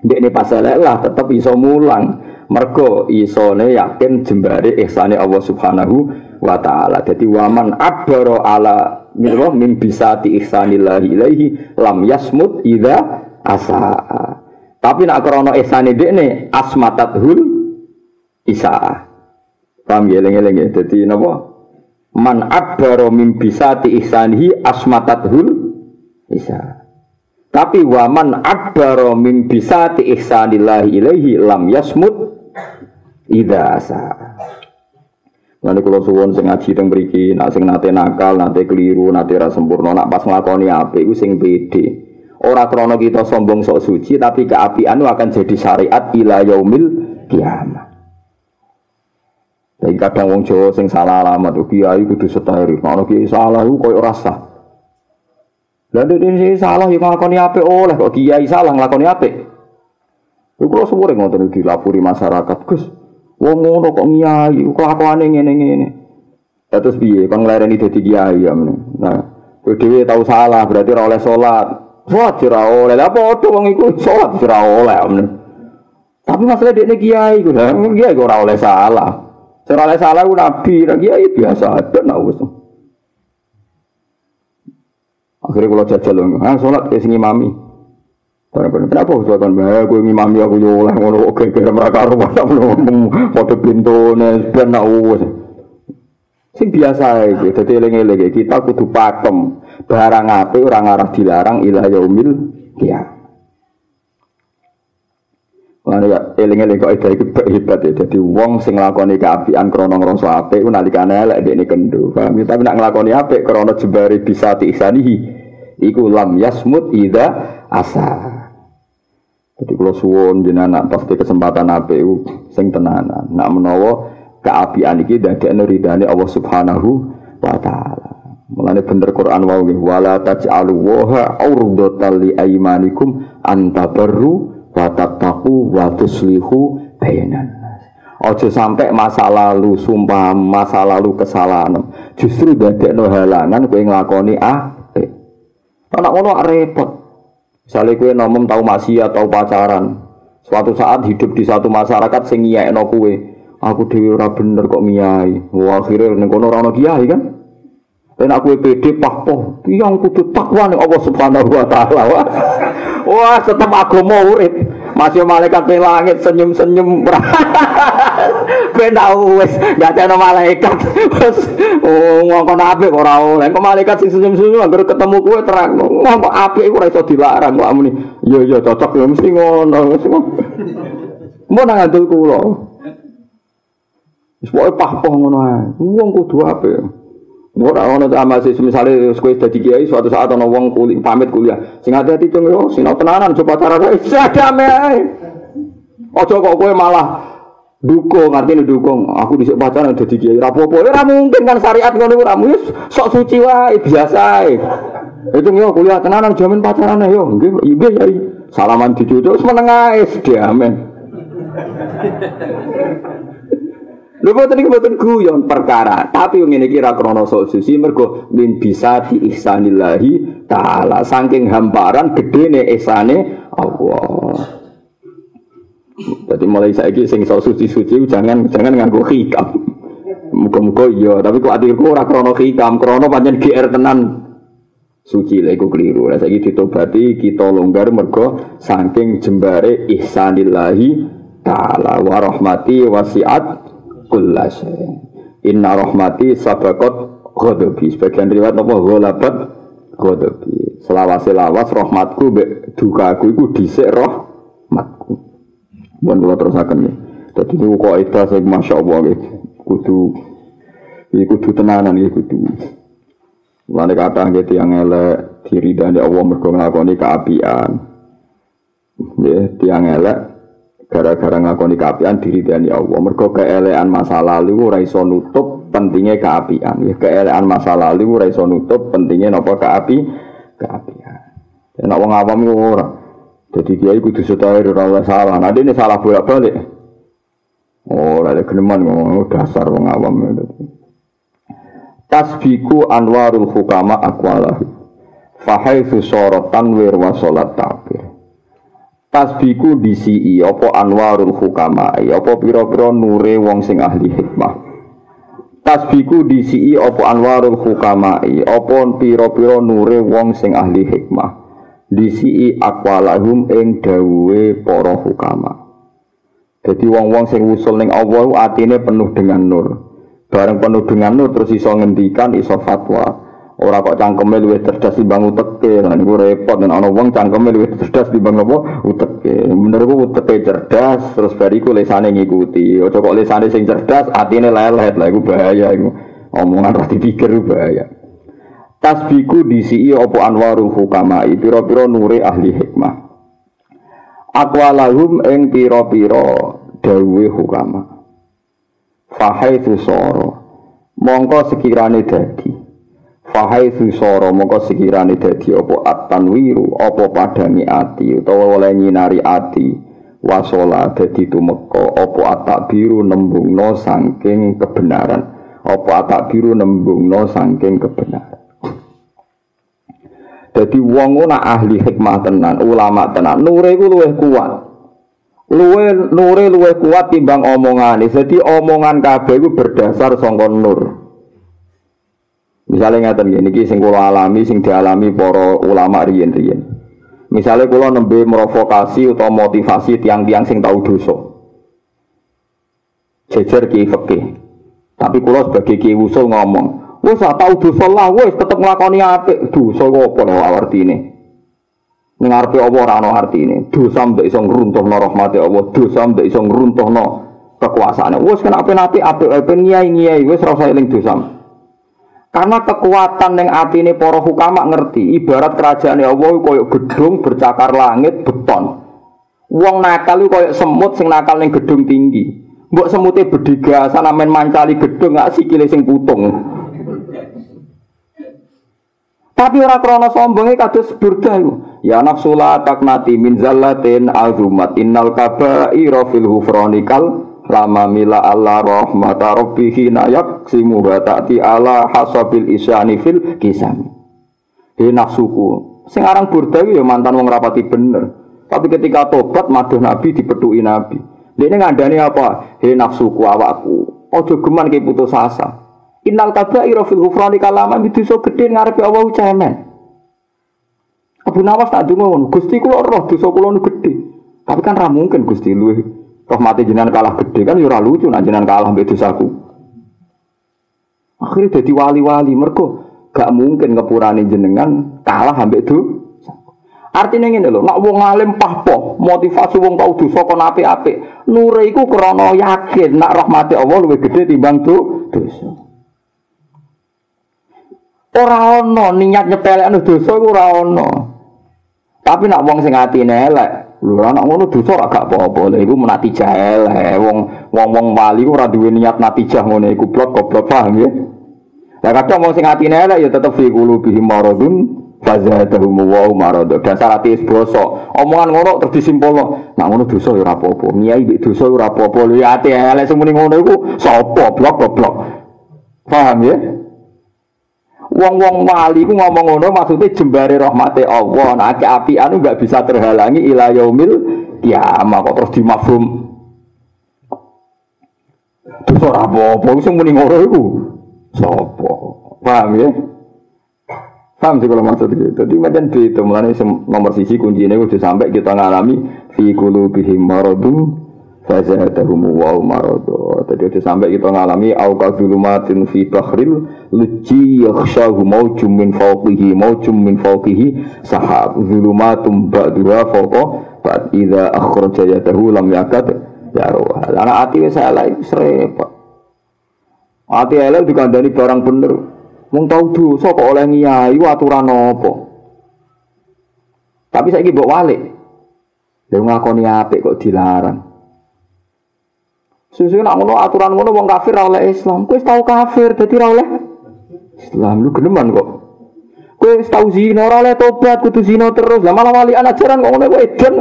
Speaker 1: Ini pas lah tetap iso mulang. Mergo isone yakin jembari ihsane Allah Subhanahu wa taala. Jadi waman abaro ala minwa min bisati ihsanillahi ilaihi lam yasmut ida asa tapi nak krono ihsane dekne asmatathul isa paham ya eling-eling jadi napa man abbaro min bisati ihsanihi asmatathul isa tapi waman abbaro min bisati ihsanillahi ilaihi lam yasmut ida asa Nanti kalau suwon sing ngaji teng mriki, nak sing nate nakal, nate keliru, nate ra sempurna, nak pas nglakoni apik iku sing pede. Ora krana kita sombong sok suci, tapi keapian akan jadi syariat ila yaumil kiamat. Jadi kadang wong Jawa sing salah alamat tuh kiai kudu setahiri. Kalau kiai salah itu koyo rasa. Lalu dia salah yang ngelakoni apa oleh kok kiai salah ngelakoni apa? Itu kalau semua ngotot dilapuri masyarakat, Gus. Wong ngono kok kiai kelakuane ngene ngene. Terus piye? Kang nglereni dadi kiai ya Nah, dhewe tau salah berarti oleh salat. Salat ora oleh. Lah padha wong iku salat ora oleh. Tapi masalah dekne kiai kiai ora oleh salah. Serale salah ku nabi, lagi ya biasa ada nak wis. Akhirnya kalau jajal loh, ah sholat kayak sini mami. Barang-barang kenapa aku sholat bahaya, aku mami aku oleh ngono oke kira mereka rumah tak belum foto pintu nih, ben nak wis. Sing biasa iki, dadi eling-eling kita kudu pakem. Barang apik ora ngarah dilarang ilah yaumil kiamat. Mana ya eling-eling kok ida iku hebat ya. Jadi wong sing nglakoni kaapian krana ngrasa apik ku nalikane elek dekne kendo. Paham ya? Tapi nak nglakoni apik krana jembari bisa diiksanihi iku lam yasmut ida asa. Jadi kalau suwon jenengan pasti kesempatan apik sing tenanan. Nak menawa keapian iki dadekno ridane Allah Subhanahu wa taala. Mulane bener Quran wau nggih wala taj'alu wa urdatan li aymanikum antabarru wa tattaqu wa tuslihu bainan Ojo sampai masa lalu sumpah masa lalu kesalahan justru dadekno halangan kowe nglakoni apik. Anak ngono repot. Misalnya kowe nomom tahu maksiat tahu pacaran. Suatu saat hidup di satu masyarakat sing ngiyekno kowe. Aku dhewe ora bener kok miyai. Wah akhirnya ning kono ora ono kiai kan. Dan aku pede pahpoh, yang kudu takwa nih Allah Subhanahu wa taala. Wah, wah tetap agama urip. Masih malaikat di langit senyum-senyum. Ben tahu wis gak ada malaikat. Wes oh ngomong apik ora oleh. Kok malaikat sing senyum-senyum anggere ketemu kowe terang. Ngomong apik ora iso dilarang kok amune. Iya iya cocok ya mesti ngono. Mau nang ngandel kula. Wis pokoke pahpoh ngono. Wong kudu apik. Ora ono sama sih misale kowe dadi kiai suatu saat ana wong kulit pamit kuliah. Sing hati-hati cung yo sinau tenanan coba cara sadame ae. Aja kok kowe malah dukung artinya dukung aku dhisik pacaran dadi kiai ra apa-apa ora mungkin kan syariat ngono ora wis sok suci wae biasa. Itu yo kuliah tenanan jamin pacaran yo nggih nggih kiai. Salaman dicucuk meneng ae diamen. Lho boten iki boten guyon perkara, tapi ngene iki ra krana sok suci mergo min bisa di ihsanillahi taala saking hamparan gedene ihsane Allah. Jadi mulai saiki sing sok suci-suci jangan jangan nganggo hikam. Muga-muga iya, tapi kok atirku ora krana hikam, krana pancen GR tenan suci lha iku keliru. Lah saiki ditobati kita longgar mergo saking jembare ihsanillahi taala wa rahmati wasiat kullas. Inna rahmati sabakot ghadabi. Sebagian riwayat apa? Ghalabat ghadabi. Selawase lawas rahmatku be dukaku iku dhisik rahmatku. Mun kula terusaken ya dadi niku kok itu sing masyaallah nggih. Kudu iki kudu tenanan iki kudu. Kata nggih tiyang elek dan Allah mergo nglakoni kaapian. Nggih tiyang elek gara-gara ngakoni keapian ya Allah. Mergo keelean masa lalu ora iso nutup pentingnya keapian. Ya keelean masa lalu ora iso nutup pentingnya napa keapi keapian. Ya nek wong awam ora. Jadi dia ikut setahir ora salah. Nah ini salah bolak-balik. Oh ada geneman ngomong dasar wong awam itu tasbiku anwarul hukama akwalahu fahaitsu sorotan wir wa tabir tasbiku disi apa anwarul hukama apa pira-pira nure wong sing ahli hikmah. Tasbiku disi apa anwarul hukama apa pira-pira nure wong sing ahli hikmah. Disi akwalahum ing dawuhe para hukama. Jadi wong-wong sing usul ning Allah atine penuh dengan nur. Bareng penuh dengan nur terus iso ngendikan iso fatwa Ora kok cangkeme luwih cerdas timbang uteke. Lah niku repot nek ana wong cangkeme luwih cerdas timbang apa? Uteke. Menurutku uteke cerdas terus bariku lesane ngikuti. Aja kok lesane sing cerdas atine lelet. Lah iku bahaya iku. Omongan ra dipikir bahaya. Tasbiku disi apa anwarul hukamai pira-pira nure ahli hikmah. Aqwalahum ing pira-pira dawuhe hukama. Fahai soro mongko sekirane dadi Fahai susoro mongko sekirane dadi apa at-tanwiru apa padangi ati utawa oleh nyinari ati wasola dadi tumeka apa at-takbiru nembungno saking kebenaran apa at-takbiru nembungno saking kebenaran Jadi wong ora ahli hikmah tenan, ulama tenan, nure iku luwih kuat. Luwe nure luwih kuat timbang omongane. Jadi omongan kabeh iku berdasar sangka nur. Misalnya ngeten ya, niki sing kula alami, sing dialami para ulama riyen-riyen. Misalnya kula nembe merovokasi atau motivasi tiang-tiang sing tahu dosa. Jejer ki fikih. Tapi kula sebagai ki usul ngomong, wis tau dosa lah, wis tetep nglakoni apik. Dosa apa lho artine? Ning arepe apa ora ana artine. Dosa mbek iso ngruntuhno rahmate Allah, dosa mbek iso ngruntuhno kekuasaane. Wis kena apik-apik apik-apik nyai-nyai wis ora usah eling dosa. Karena kekuatan yang hati ini para hukama ngerti, ibarat kerajaan Allah koyok gedung bercakar langit beton. Wong nakal itu koyok semut sing nakal gedung tinggi. Mbok semutnya berdiga sana main mancali gedung nggak sikile sing putung. Tapi ora krana sombonge kados burda iku. Ya nafsula taknati min zallatin azumat innal kaba'ira fil hufranikal lama mila Allah rahmata rabbihi nayak simu ta'ti ala hasabil isyani fil kisam. He nafsuku. Sing aran burda ya mantan wong rapati bener. Tapi ketika tobat maduh Nabi dipetuki Nabi. Dia ngandani apa? He nafsuku awakku. Ojo geman ke putus asa. Innal kaba'ira fil ghufrani kalama itu so gede ngarepe Allah cemen. Abu Nawas tak dungo Gusti kula roh dosa kula gede. Tapi kan ra mungkin Gusti luwe mati jenengan kalah gede kan ya ora lucu nek jenengan kalah mbek dosaku. Akhirnya jadi wali-wali mergo gak mungkin ngepurani jenengan kalah ambek itu. Artinya ngene lho, nak wong alim pahpo, motivasi wong tau dosa kon apik-apik. Nure iku krana yakin nak rahmati Allah luwih gede timbang tuh dosa. Ora ana niat nyepelekno dosa iku ora ana. Tapi nak wong sing atine elek, lho anak ngono dosa gak apa-apa. Lha iku menati jahil. Wong wong-wong wali ora duwe niat natijah ngono iku blok goblok paham ya. Lah kadang wong sing atine elek ya tetep fi qulubihim maradun fazadahum wa marad. Dasar ati bosok. Omongan ngono terus disimpulno. Nak ngono dosa ya ora apa-apa. Miyai mbek dosa ora apa-apa. Lho ya ati elek semuni ngono iku sapa blok goblok. Paham ya? Wong-wong wali ku ngomong ngono maksudnya jembare rahmate Allah. Nah, api anu enggak bisa terhalangi ila yaumil kiamah kok terus dimafhum. Terus ora apa-apa sing muni ngono iku. Sopo? Paham ya? Paham sih kalau maksud itu. Jadi macam itu mulanya nomor sisi kuncinya udah sampai kita ngalami fi qulubihim maradun Fazadahum wa maradu. Tadi itu sampai kita ngalami auka zulumatin fi bahril luci yakhshahu maujum min fawqihi maujum min fawqihi sahab zulumatum ba'duha fawqa ba'd idza akhraja yadahu lam yakad yaruha. Karena ati wis elek repot. Ati elek dikandani barang bener. Wong tau dosa kok oleh ngiyai aturan apa? Tapi saiki mbok walik. Lha ngakoni apik kok dilarang. Susu nak ngono aturan ngono wong kafir oleh Islam. Kowe tau kafir dadi ora oleh Islam lu geneman kok. Kowe tau zina ora tobat kudu zina terus. Lah malah wali ajaran kok ngono kowe edan.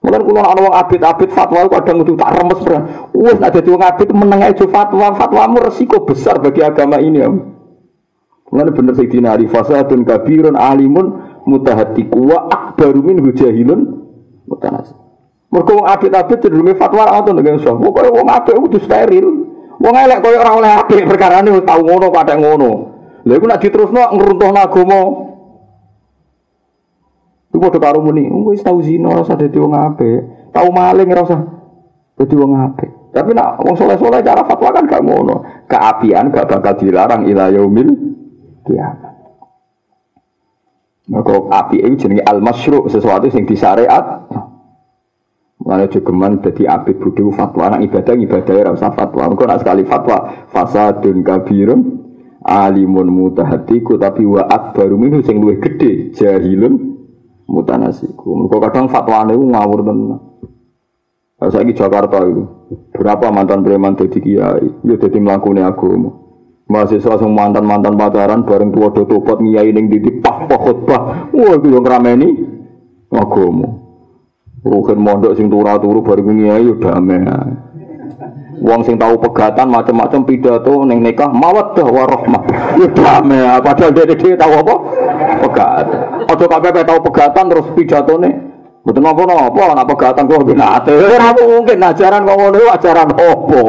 Speaker 1: Mulane kula ana wong abid-abid fatwa kadang kudu tak remes ora. Wis nek dadi wong abid meneng ae fatwa, fatwamu resiko besar bagi agama ini. Ya. Mulane bener Sayyidina Ali fasadun kabirun alimun mutahatiku wa akbaru min hujahilun mutanasib. Mergo wong apik-apik cenderunge fatwa ngoten nek iso. Pokoke wong apik kudu steril. Wong elek koyo ora oleh apik perkarane tau ngono padha ngono. Lha iku nek diterusno ngruntuhno agama. Iku padha karo muni, wis tau zina ora usah dadi wong apik. Tau maling ora usah dadi wong apik. Tapi nak wong soleh-soleh cara fatwa kan gak ngono. Keapian gak bakal dilarang ila yaumil kiamat. Maka api itu jenenge al-masyru' sesuatu yang disyariat. Mulane jogeman dadi abid bodho fatwa anak ibadah ibadah ora usah fatwa. Engko nak sekali fatwa fasadun kabirun alimun mutahatiku tapi wa akbaru minhu sing luwih gedhe jahilun mutanasiku. Engko kadang fatwane ku ngawur tenan. Saya Jakarta itu, berapa mantan preman jadi kiai, ya jadi melakukan agama. Mahasiswa sing mantan-mantan pacaran bareng tua do tobat ngiyai ning di pah pah khotbah. Wah itu yang rameni agama. Ruhin mondok sing turu-turu baru ini ayo damai. Wong sing tahu pegatan macam-macam pidato neng nikah mawaddah warahmah. Ya damai. Padahal dia dia tahu apa? Pegat. Atau KPP tahu pegatan terus pidato nih. Betul apa apa anak pegatan kok binate. Ora mungkin ajaran kok ngono ajaran opo.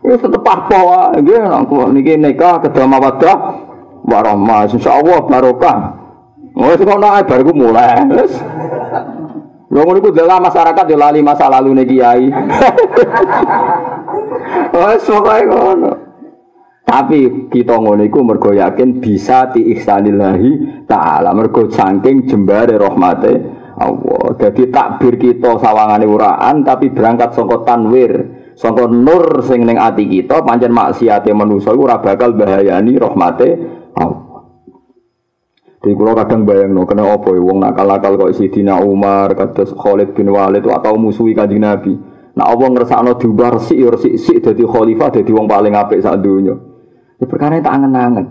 Speaker 1: Ini tetep apa wae nggih niki nikah kedua mawaddah warahmah. Insyaallah barokah. Oh, itu kono ae bar mulai. Wis. Lho ngono iku dalam masyarakat yo lali masa lalu nih kiai. Oh, pokoke ngono. Tapi kita ngono iku mergo yakin bisa diihsanillahi taala mergo saking jembare rahmate Allah. Jadi takbir kita sawangane uraan tapi berangkat saka tanwir, saka nur sing ning ati kita pancen maksiate manusa iku ora bakal bahayani rahmate Allah. Di kulo kadang bayang no, kena opo ya, wong nakal-nakal kok Sidina Umar, kados Khalid bin Walid atau musuhi kanjeng Nabi. Nah Allah ngersakno diubah resik ya resik sik dadi khalifah dadi wong paling apik sak donya. Ya perkara tak angen-angen.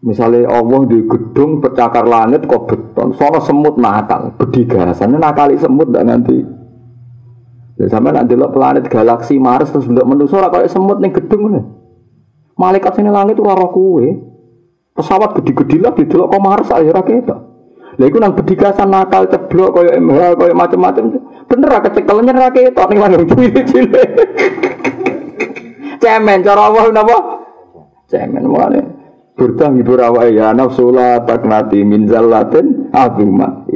Speaker 1: Misalnya Allah di gedung bercakar langit kok beton, soalnya semut nakal, bedigasan, nakali semut ndak nganti. Ya sampe nak delok planet galaksi Mars terus bentuk manusia ora kayak semut ning gedung ngene. Malaikat sini langit ora roh kuwe. Pesawat gede-gede lah didelok kok Mars ayo ora ketok. Lha iku nang bedigasan nakal ceblok kaya MH kaya macam-macam. Bener ra kecekel nyer ra ketok ning langit cilik-cilik. Cemen cara Allah napa? Cemen mulane. Burdah ngibur awake ya nafsula taknati min zallatin azuma.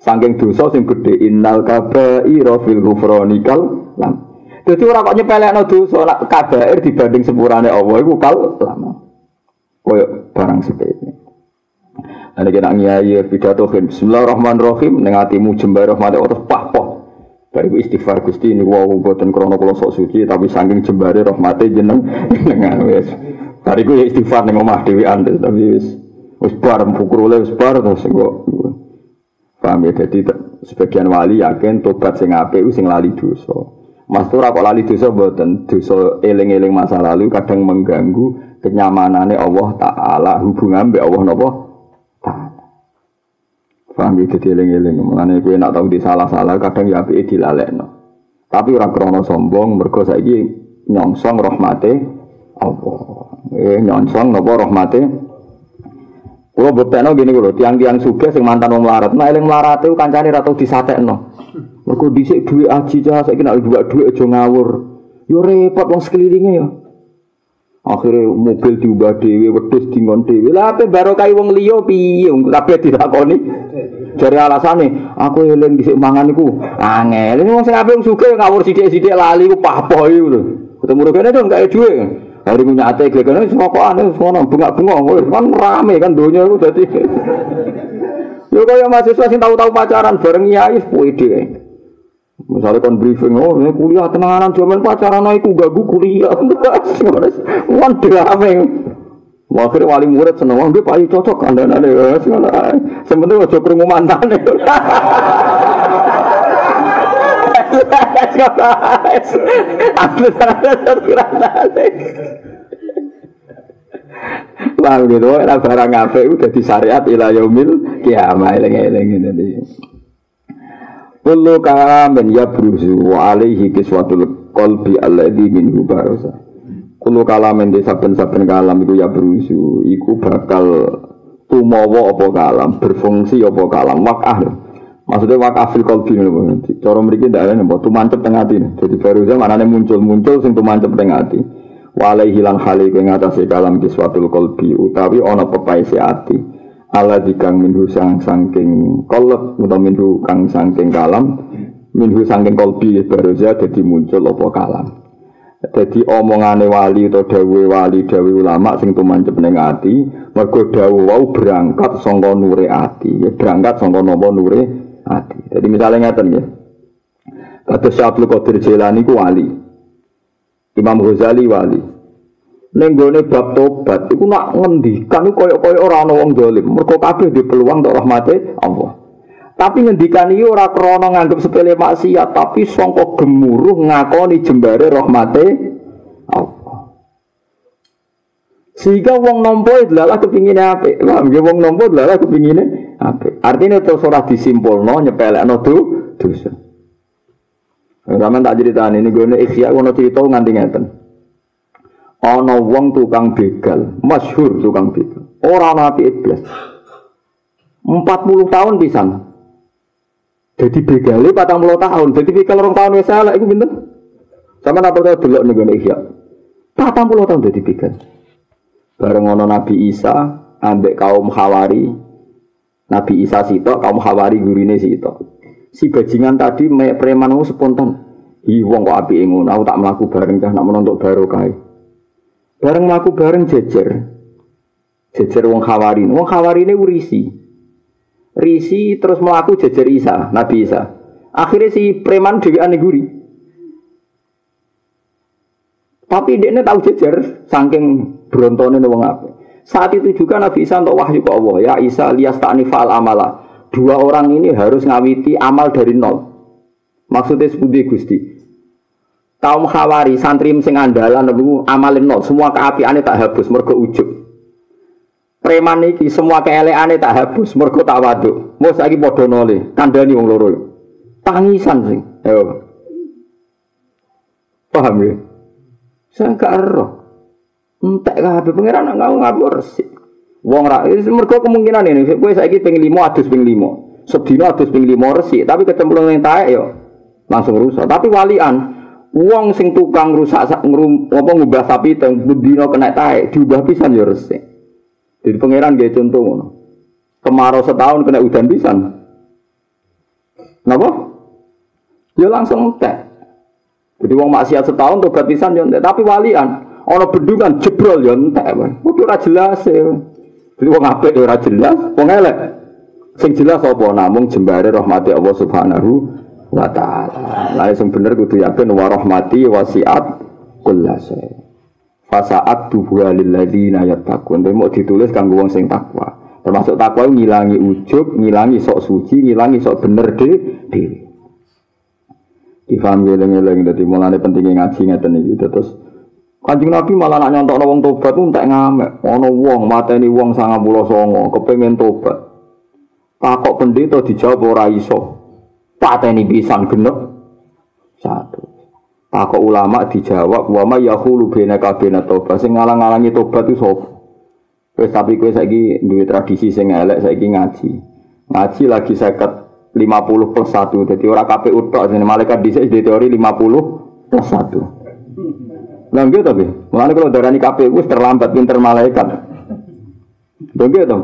Speaker 1: Saking dosa sing gedhe innal kabaira fil ghufrani kal lam. Dadi ora kok nyepelekno dosa kabair dibanding sepurane Allah iku kal lama. Koyo barang sepele. Ada kena ngiayi pidato kan Bismillahirrahmanirrahim Neng hatimu jembar rahmat Allah pah pah Bariku istighfar Gusti ini wow buatan krono kula sok suci tapi saking jembare rahmate jeneng dengan wis. Bariku ya istighfar ning omah dhewean tapi wis wis bar pukurule wis bar terus kok Paham ya? Jadi sebagian wali yakin tobat sing apik sing lali dosa. Mas ora kok lali dosa mboten dosa eling-eling masa lalu kadang mengganggu kenyamanannya Allah Ta'ala hubungan mbek Allah napa Ta'ala. Paham ya? Jadi eling-eling mengenai kowe nak tahu di salah-salah kadang ya apike dilalekno. Tapi ora krana sombong mergo saiki nyongsong rahmate Allah. Eh nyongsong napa rahmate Kulo buktekno gini kulo, tiang-tiang sugih sing mantan wong melarat. Nah eling itu kancane ra tau disatekno. Mergo dhisik dhuwit aji cah saiki nek dhuwit aja ngawur. Yo repot wong sekelilinge yo. Akhirnya mobil diubah dewi, wedus dingon dewi. Lah apa barokah wong liya piye wong kabeh dilakoni. Jare alasane, aku eling dhisik mangan iku angel. Ini wong sing ape wong sugih ngawur sithik-sithik lali ku papoh iku lho. Ketemu rene dong gak duwe. Hari punya ate gue kan semua kok aneh semua bunga-bunga, kan rame kan dunia itu jadi. Yo kaya mahasiswa sing tahu-tahu pacaran bareng nyai pede. Misalnya kon briefing, oh ini kuliah tenanan zaman pacaran aku gak kuliah. Wan drame. Akhirnya wali murid seneng, wah dia payu cocok anda anda. Sebenarnya ojo kerungu mantan. Aku Wah gitu, barang apik udah di syariat ila yaumil kiamah eling-eling ngene Kullu kalamin yabruzu wa alaihi kiswatul qalbi alladhi minhu barasa. Kullu kalamin di saben-saben kalam iku yabruzu iku bakal tumawa apa kalam, berfungsi apa kalam, wakah. Maksudnya wakafil kolbi nih, cara mereka tidak ada nih, tuh mancep tengah hati nih. Jadi baru saja mana muncul muncul, sing tuh mancep tengah hati. Walai hilang hali kau ngatasi kalam kiswatul kolbi, utawi ono pepai si Allah dikang minhu sang sangking kolab, atau minhu kang sangking kalam, minhu sangking kolbi baru saja jadi muncul opo kalam. Jadi omongane wali atau dawe wali dawe ulama sing tumancep ning ati, mergo dawe wau berangkat sangka nure ati, ya berangkat sangka nure hati. Jadi misalnya ngeten ya. Kata Syabul Qadir Jilani ku wali. Imam Ghazali wali. Nenggone bab tobat iku nak ngendikan koyo-koyo ora ana wong dolim. Mergo kabeh di peluang untuk rahmate Allah. Tapi ngendikan iki ora krana nganggep sepele maksiat, tapi sangka gemuruh ngakoni jembare rahmate Allah. Sehingga wong nampa adalah kepingine apik. Paham nggih wong nampa adalah kepingine apik. Artinya terus ora disimpulno nyepelekno do dosa. Zaman tak ceritani ini gue ikhya gue cerita nganti ngeten. Ana wong tukang begal, masyhur tukang begal. Ora ana api iblis. 40 tahun pisan. Jadi begale 40 tahun. Jadi begal orang tahun wis elek iku pinten? Sama apa tau delok ning gone ikhya. 40 tahun jadi begal. Bareng ana Nabi Isa ambek kaum Hawari, Nabi Isa sito, kaum Hawari gurine sito. Si bajingan tadi preman spontan. Hi wong kok api ngono, aku tak melaku bareng cah nak menontok barokah. Bareng melaku bareng jejer. Jejer wong Hawari. Wong Hawari ini urisi. Risi terus melaku jejer Isa, Nabi Isa. Akhirnya si preman dewi aneh guri. Tapi dia tahu jejer, saking berontone wong apa. Saat itu juga Nabi Isa untuk wahyu ke Allah. Ya Isa lias ta'nifal amala. Dua orang ini harus ngawiti amal dari nol. Maksudnya seperti Gusti. Kaum khawari, santri sing andalan, amalin nol. Semua keapiannya tak habis, mergo ujub. Preman iki semua keeleane tak hapus, mergo tak waduk. Mau saiki padha nole, kandhani wong loro. Tangisan sing. Ayo. Paham ya? Saya gak ero. Entek kabeh pangeran nak ngau ngabur resik. Wong ra mergo kemungkinan ini kowe saiki ping 5 adus ping 5. Sedina adus ping 5 resik, tapi kecemplung ning taek yo langsung rusak. Tapi walian wong sing tukang rusak ngrum apa ngubah sapi teng bendina kena taek diubah pisan yo resik. Jadi pangeran gaya contoh ngono. Kemarau setahun kena udan pisan. Napa? Ya langsung entek. Jadi wong maksiat setahun tobat pisan ya entek, tapi walian ana bendungan jebrol ya entek. Kudu ora jelas ya. Jadi wong apik ya ora jelas, wong elek. Sing jelas apa namung jembare rahmati Allah Subhanahu wa taala. Lah sing bener kudu yakin wa rahmati wasiat kullasai. Fasaat tubuha lilladzina yattaqun. Tapi mau ditulis kanggo wong sing takwa. Termasuk takwa ngilangi ujub, ngilangi sok suci, ngilangi sok bener de dhewe. Difaham geleng-geleng dadi mulane pentingnya ngaji ngeten iki terus Kanjeng Nabi malah nak nyontok wong tobat tuh tak ngamek. Ono wong mateni wong sangat pulau songo, kepengen tobat. Takok pendeta dijawab ora iso. Pateni pisan genep. Satu. Takok ulama dijawab wa ma yahulu bena kabena tobat sing ngalang-alangi tobat itu sapa? Wis tapi kowe saiki duwe tradisi sing elek saiki ngaji. Ngaji lagi seket 50 plus 1. Jadi ora KPU tok jenenge malaikat dhisik di teori 50 plus 1. Lah nggih to, Mulane kalau darani KPU wis terlambat pinter malaikat. Lho nggih to.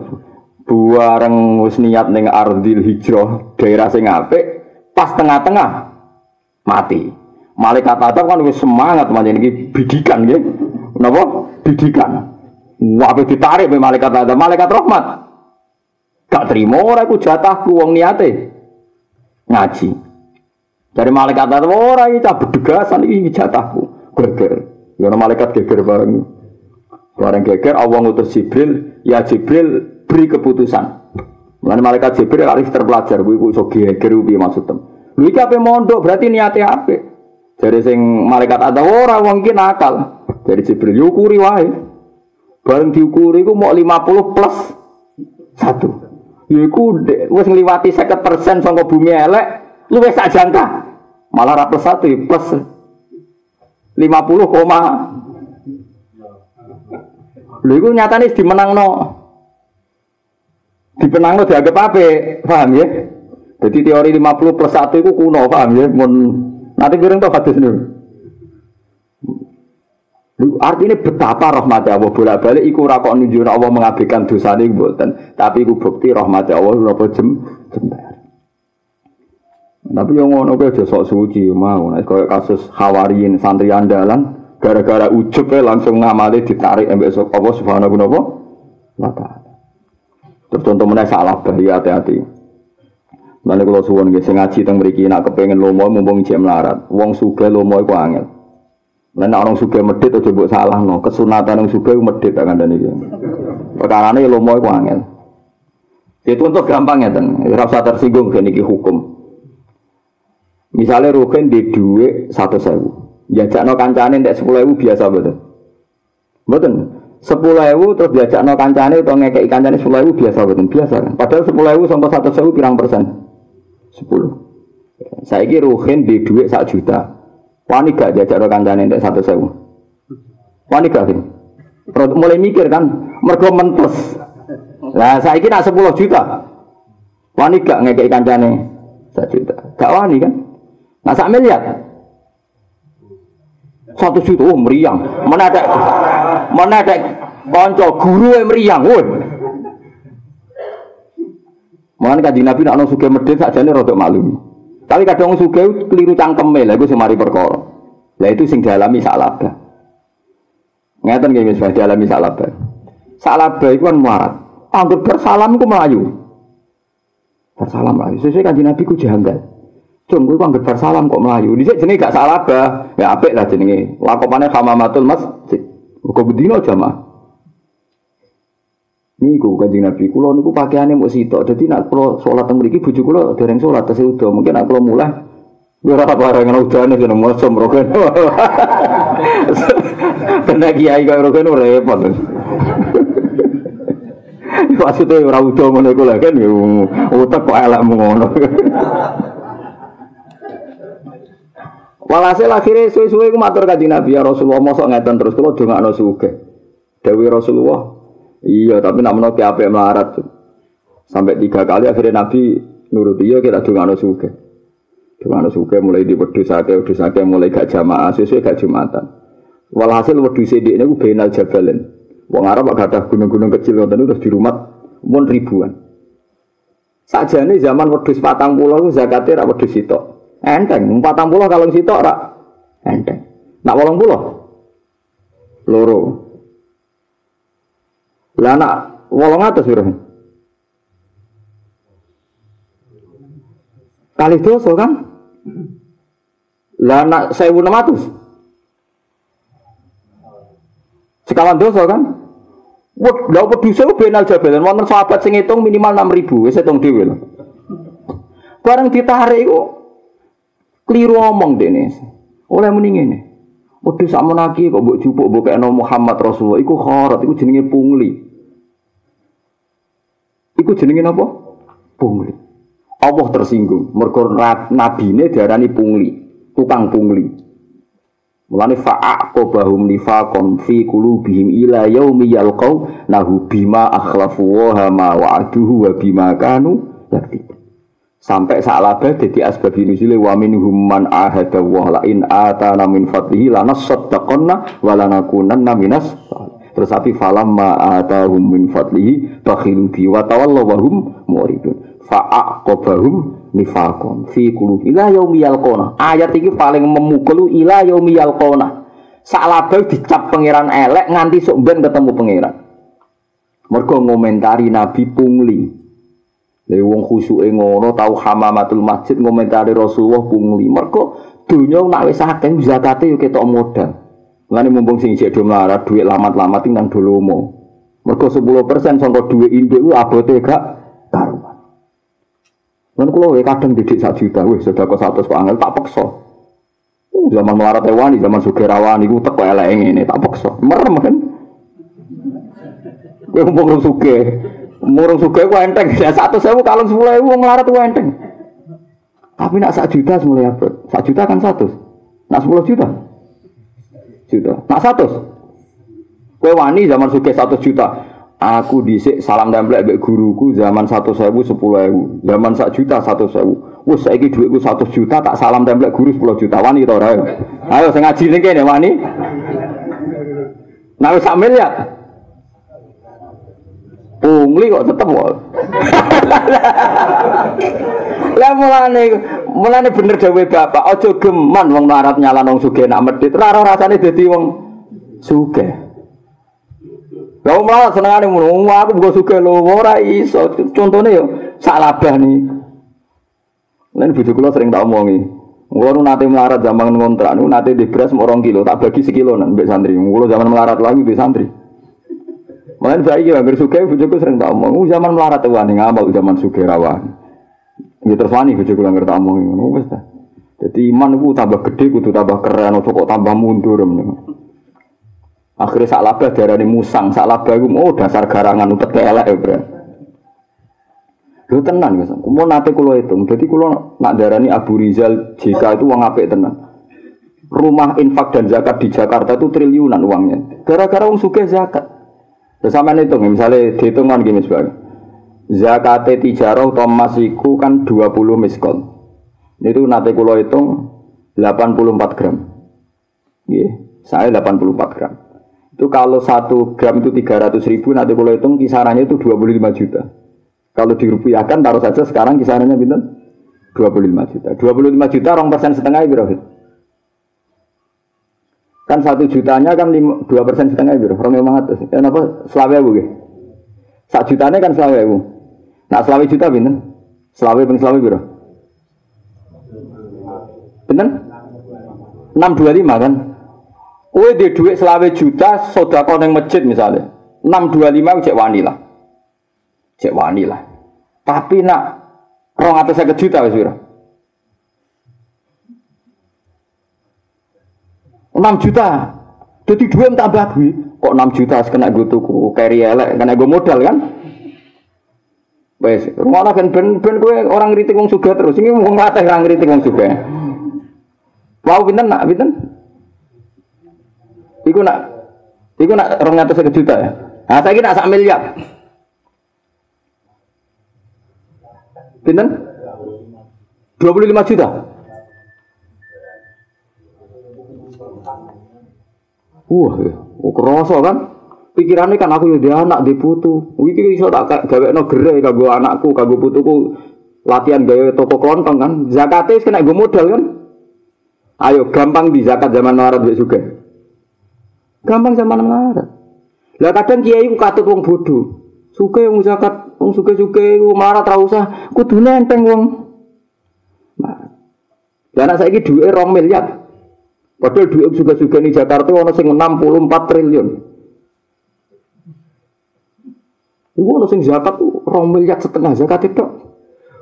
Speaker 1: Buareng wis niat ning Ardil Hijrah, daerah sing apik, pas tengah-tengah mati. Malaikat adab kan wis semangat macam ini bidikan ya. Napa? Bidikan. Wah, ditarik be malaikat adab, malaikat rahmat. Gak terima ora iku jatahku wong niate. Ngaji. Dari malaikat adab ora iki cah bedegasan iki jatahku. Geger. Ya malaikat geger bareng. Bareng geger Allah ngutus Jibril, ya Jibril beri keputusan. Mulane malaikat Jibril harus terpelajar, kuwi iso geger piye maksudnya. Lha iki ape mondok berarti niate apik. Dari sing malaikat ada ora wong iki nakal. Dari Jibril yukuri wae. Bareng diukuri ku mau 50 plus 1. Iku wis ngliwati 50% saka bumi elek, luwih sak jangka. Malah ra plus 1 plus 50, koma. Lha iku nyatane dimenangno. Dipenangno dianggap apa? Paham ya? Jadi teori 50 plus 1 itu kuno, paham ya? Mun Nanti piring tuh hadis nih. Artinya betapa rahmatnya Allah bolak balik iku rakok nunjuk Allah mengabaikan dosa ini buatan. Tapi iku bukti rahmatnya Allah apa jem jembar. Tapi yang ngono kau aja suci mau. Nah, kayak kasus Hawariin santri andalan gara-gara ujuk langsung ngamali ditarik ambek sok Allah subhanahu wa taala. Terus contoh mana salah bahaya hati-hati. Mana kalau suwon nggih sing ngaji teng mriki nak kepengen lomo mumpung jek melarat. Wong sugih lomo iku angel. Lan orang sugih medhit aja mbok salahno. Kesunatan wong sugih medhit tak kandhani iki. Perkarane lomo iku angel. Itu untuk gampang ya ten. Ora usah tersinggung kan iki hukum. Misalnya Rukin di duit satu sewu, no kancane ndak sepuluh ewu biasa betul, betul. Sepuluh ewu terus no kancane atau ngekei kancane sepuluh ewu biasa betul, biasa kan. Padahal sepuluh ewu sampai satu sewu pirang persen. Sepuluh. Saya kira ruhin di duit sak juta. Wani gak jajak lo kancane untuk satu sewu. Wani gak sih. Mulai mikir kan, mergo mentes. Lah saya kira sepuluh juta. Wani gak ngekei kancane satu juta. Gak wani kan? Nah sak miliar. Satu juta, oh meriang. Mana ada, mana ada konco guru yang meriang, woi. Mana kaji Nabi nak suge medit saja nih rodok malu. Tapi kadang suge keliru cangkem lah, gue semari perkara. Lah itu sing dialami salaba. Ngeten nggih wis dialami salaba. Salaba itu kan muarat. Anggur bersalam ku melayu. Bersalam melayu. Sesuai kaji Nabi ku janggal. Cung, gue kan bersalam kok melayu. Di sini gak salaba. Ya apik lah jenenge. Lakopannya hamamatul masjid. Kok bedino jamaah. Niku kanjeng Nabi kula niku pakaiane muk sitok. Dadi nak kula salat teng mriki bojo kula dereng salat tesih udo. Mungkin nak kula mulai ora apa bareng udane jeneng maca mroken. Tenan kiai kaya roken repot. Maksudnya ora udo ngono iku lho kan ya utek kok elek ngono. Walhasil akhirnya suwe-suwe ku matur kanjeng Nabi ya Rasulullah mosok ngeten terus kula dongakno sugih. Dewi Rasulullah, iya tapi nak menoki apa melarat. Sampai tiga kali akhirnya Nabi nurut iya kita dongakno sugih. Dongakno sugih mulai di wedhus akeh wedhus akeh mulai gak jamaah sesuai gak jumatan. Walhasil wedhus ini ku benal jabalin. Wong Arab gak ada gunung-gunung kecil ngoten terus di rumah pun ribuan. Sajane zaman wedhus patang pulau zakatnya rak wedhus itu. Enteng, patang pulau kalau sitok rak enteng. Nak wolong pulau loro. Lah nak wolong atas biro. Kali dosa kan? Lah nak sewu enam ratus. Sekawan dosa kan? Wah, lah peduse benal jabalan wonten sahabat sing ngitung minimal 6000 wis hitung dhewe lho. Bareng ditarik iku Keliru omong dene. Oleh muni ngene. Wedhus sak menaki kok mbok jupuk mbok kena Muhammad Rasulullah iku kharat, iku jenenge pungli. Iku jenenge napa? Pungli. Allah tersinggung mergo nabine diarani pungli, tukang pungli. Mulane fa'aqobahum nifaqon fi qulubihim ila yaumi yalqau nahu bima akhlafu wa ma wa'aduhu wa bima kanu yakti. Sampai sa'labah jadi asbab nuzule wa minhum man ahada wa la in atana min fadlihi lanasaddaqanna wa lanakunanna minas Terus tapi falamma atahum min fadlihi bakhilu bi wa tawallaw wa hum muridun. Nifaqon fi qulubi ila yaumi yalqona. Ayat ini paling memukul ila yaumi yalqona. Sa'labah dicap pangeran elek nganti sok ben ketemu pangeran. Mergo ngomentari Nabi pungli. Lha wong khusuke ngono tau hamamatul masjid ngomentari Rasulullah pungli. Mergo donya nak wis akeh zakate yo ketok modal. Mulane mumpung sing isih do melarat dhuwit lamat-lamat nang dolomo. Mergo 10% sangka dhuwit induk ku abote gak karuan. Lan kula kadang didik sak juta wis sedekah 100 kok angel tak peksa. Uh, zaman melarat wani, zaman sugih rawani ku teko elek ngene tak peksa. Merem kan. Kowe mumpung sugih Murung suka ku enteng, ya satu sewu kalau sepuluh ewu ngelarat ku enteng. Tapi nak sak juta semula apa? Sak juta kan satu. Nak sepuluh juta, juta. Nak satu. Kue wani zaman suka satu juta. Aku disik salam template mbek guruku zaman satu sewu sepuluh ewu. Zaman sak juta satu sewu. Wes saiki duitku satu juta tak salam template guru sepuluh juta wani to. Ayo sing ngaji ning kene wani. Nah wis sak. Pungli kok tetep kok. Lah mulane mulane bener dawuh bapak, aja geman wong melarat nyalan wong sugih nak medhit. Ora rasane dadi wong sugih. Lah wong melarat senengane ngono, aku buka sugih lho, ora iso. Contone yo sak labah nih. Lan bojo kula sering tak omongi. Kulo nate melarat zaman ngontrak nu nate di beras kilo, tak bagi sekilo nan mbek santri. Kulo zaman melarat lagi di santri. Mulane saya kira hampir suka bujuku sering tak omong, zaman melarat wani ngamal zaman suka rawan. Ya terus wani bujuku yang tak omong ngono wis ta. Jadi iman itu tambah gede, kudu tambah keren, atau kok tambah mundur. Akhirnya sak laba darani musang, sak laba itu oh dasar garangan utek elek ya bro. Lu tenan guys, mau nate kulo itu, jadi kulo nak darani Abu Rizal jika itu uang apik tenan. Rumah infak dan zakat di Jakarta itu triliunan uangnya. Gara-gara uang suka zakat. Terus sama hitung, misalnya dihitung kan gini sebagai zakat tijarah atau masiku kan 20 miskon. Itu nanti kalau hitung 84 gram. Iya, saya 84 gram. Itu kalau satu gram itu 300 ribu, nanti kalau hitung kisarannya itu 25 juta. Kalau dirupiahkan taruh saja sekarang kisarannya bintang 25 juta. 25 juta orang persen setengah berapa? Kan satu jutanya kan dua persen setengah itu, orang yang mangat. Kenapa selawe bu? Satu jutanya kan selawe bu. Nah selawe juta bintang. Selawe pun selawe biro. Enam dua lima kan? Kue di duit selawe juta, sodako neng masjid misalnya. Enam dua lima cek wani lah. Cek wani lah. Tapi nak rong atas saya juta wis 6 juta. Jadi dua tambah duit. Kok 6 juta kena gue tuku carry elek, kena gue modal kan? Wes, rumah kan ben ben kowe orang ngritik wong sugih terus. Ini wong ngate orang ngritik wong sugih. Mau pinten nak pinten? Iku nak Iku nak 200 juta ya. Nah, saya kira sak miliar. Pinten? 25 juta. Wah, oh, kerasa kan? Pikirannya kan aku ya anak di putu. Iki iso tak kayak gawe no gere kanggo anakku, kanggo putuku latihan gawe toko kelontong kan. Zakatnya kena gue modal kan. Ayo gampang di zakat zaman Arab juga. Gampang zaman Arab. Lah kadang kiai ku katut wong bodoh. Suke wong zakat, wong suke-suke wong marah ra usah, kudune enteng wong. Nah. Lah anak saiki dhuwite 2 miliar. Padahal dhuwit suke-suke di Jakarta ono sing 64 triliun. Iku ono sing zakat tuh 2 miliar setengah zakat itu.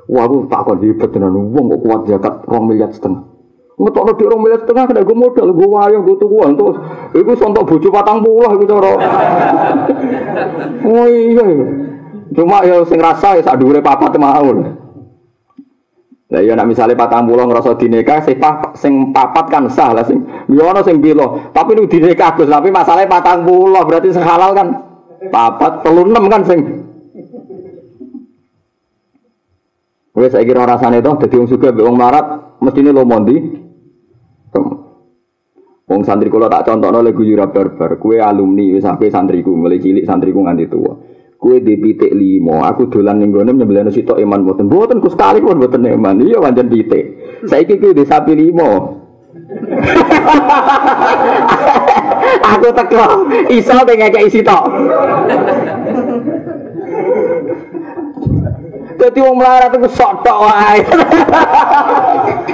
Speaker 1: Wah, aku tak kon hebat tenan wong kok kuat zakat 2 miliar setengah. Ngetokno di orang miliar setengah kena gue modal, gue wayang, gue tuh terus. Iku sontok bojo patang puluh, iku cara. Oh iya, iya. Cuma ya sing rasa ya sak dhuwure papat mau. Lah ya nak misale patang puluh ngrasa dineka sing sing papat kan sah lah sing. Yo ana sing bilo, tapi nu dineka Gus, tapi patang puluh berarti sing halal kan papat telu enam kan sing. Wes saiki ora rasane to dadi wong sugih wong marat mestine lo mondi. Wong santri kula tak contohno lek guyura barbar, kue alumni wis sampe santriku mulai cilik santriku nganti tua. Kue di pitik limo, aku dolan ning gone nyembelih sitok iman mboten. Mboten ku sekali pun mboten iman. Iya pancen pitik. Saiki kuwi di sapi limo. aku teko iso ngekek isi tok. Dadi wong melarat iku sok tok wae.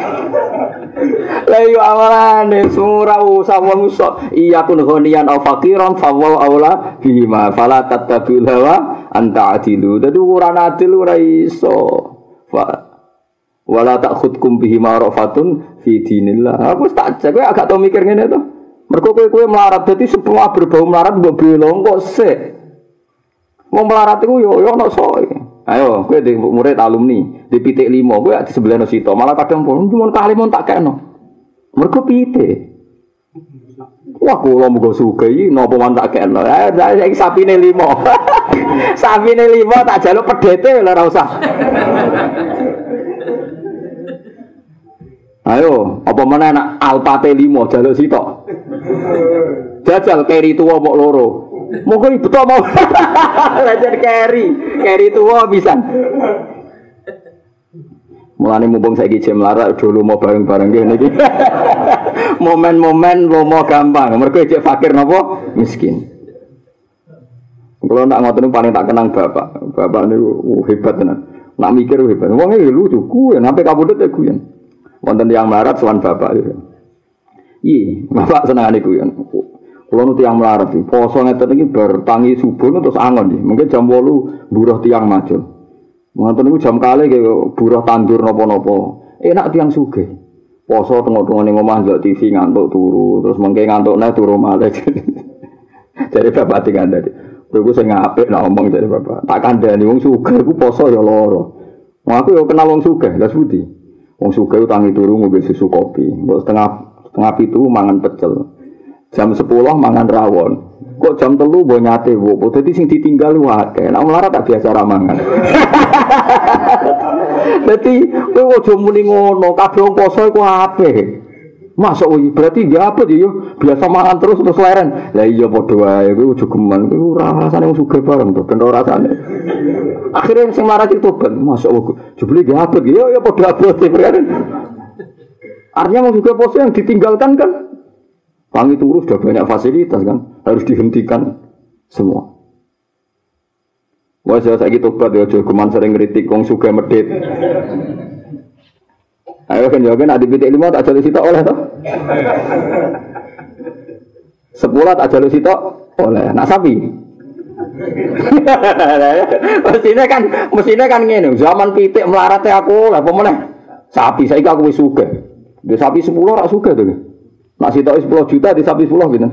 Speaker 1: Lah yo awalane sura usah wong usah iya kun ghaniyan aw faqiran fa wa aula bima fala tattabi'ul hawa anta adilu. Dadi ora adil ora iso. Wala ta'khudkum bihi ma'rafatun fi dinillah. Aku tak jago agak tau mikir ngene to. Mergo kowe kowe melarat dadi semua berbau melarat mbok belo kok sik. Wong melarat iku yo yo ono soe. Ayo, kowe di murid alumni di pitik limo, kowe di sebelah no sito. Malah kadang pun cuma kali mau tak keno. Mereka pitik. Wah, kalau mau suka ini, nopo man tak keno. Ayo, saya sapi nih limo. sapi nih limo tak jaluk pedete lah rasa. Ayo, apa mana anak alpate limo jaluk sito. Jajal keri tua mau loro. Monggo ibu to mau. Belajar carry, carry tua bisa. Mulane mumpung saiki jam larak dulu mau bareng-bareng ngene iki. Momen-momen mau gampang. Mergo cek fakir napa? Miskin. Kalau nak ngotot paling tak kenang bapak. Bapak ini uh, hebat tenan. Nak mikir hebat. Wong iki lucu, kuwi sampai kabudut ya kuwi. Wonten yang melarat sowan bapak. Iya, bapak senengane kuwi. Kalau nanti yang melarat, poso ngeten ini bertangi subuh terus angon nih. Mungkin jam bolu buruh tiang maju. Mungkin itu jam kali kayak buruh tandur nopo-nopo. Enak tiang suge. Poso tengok-tengok nih ngomong nggak TV ngantuk turu, terus mungkin ngantuk nih turu malah. Jadi bapak tinggal dari. Aku saya ngapik nak ngomong dari bapak. Tak kandani wong suge, aku poso ya loro. Mau aku ya kenal wong suge, gak sudi. Wong suge tangi turu mobil susu kopi. Buat setengah setengah itu mangan pecel. Jam 10 mangan rawon. Kok jam telu bo nyate bu, jadi sing ditinggal wae. Nak melarat tak biasa ramangan. Jadi kowe aja muni ngono, kabeh wong poso iku apik. Masuk iki berarti ya apa dia biasa mangan terus terus leren. Lah iya padha wae kowe aja geman kowe ora rasane wong sugih bareng to, ben ora rasane. Akhirnya sing melarat itu ben masuk jebule ya apa ya ya padha abote Artinya wong sugih poso yang ditinggalkan kan Wangi turu sudah banyak fasilitas kan, harus dihentikan semua. Wah saya lagi tobat ya, jogo kuman sering kritik kong suka medit. Ayo kan jawabin adik pitik lima tak jalur sitok oleh toh. Sepuluh tak jalur sitok oleh. Nak sapi. mestinya kan mestinya kan gini zaman pitik melaratnya aku lah pemenang sapi saya aku suka dia sapi sepuluh rak suka tuh Nak sitok 10 juta di sapi 10 gitu.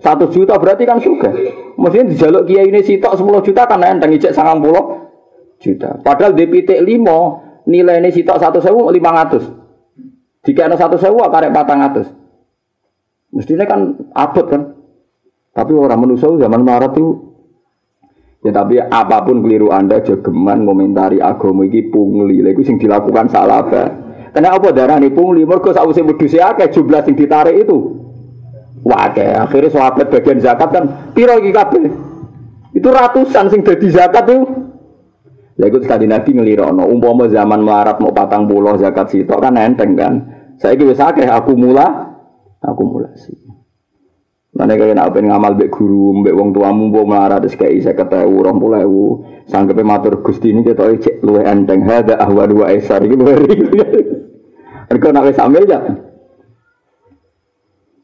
Speaker 1: Satu juta berarti kan suka. Mestinya dijaluk kiai ini sitok 10 juta kan enteng ijek sangang pulau. juta. Padahal pitik limo nilai ini sitok satu sewu lima ratus. Jika ada satu sewu karek patang ratus. Mestinya kan abot kan. Tapi orang manusia zaman Maret itu Ya tapi apa pun keliru Anda jogeman komentari agama iki pungli. Lha iku sing dilakukan salah apa? Karena apa darah nih pungli? Mergo sakwise wedhus akeh jumlah sing ditarik itu. Wah, kayak akhirnya sahabat bagian zakat kan piro iki kabeh. Itu ratusan sing dadi zakat itu. Lha iku tadi Nabi ngelirokno, umpama zaman melarat mau patang pulau zakat sitok kan enteng kan. Saya wis akeh akumula akumulasi. Mana kaya nak pengen ngamal bek guru, bek wong tuamu mbok melarat wis kei 50.000, 20.000. Sanggepe matur Gusti ini ketoke cek luwe enteng. Hada ahwa dua esar iki luwe. Mergo nak wis ambil ya.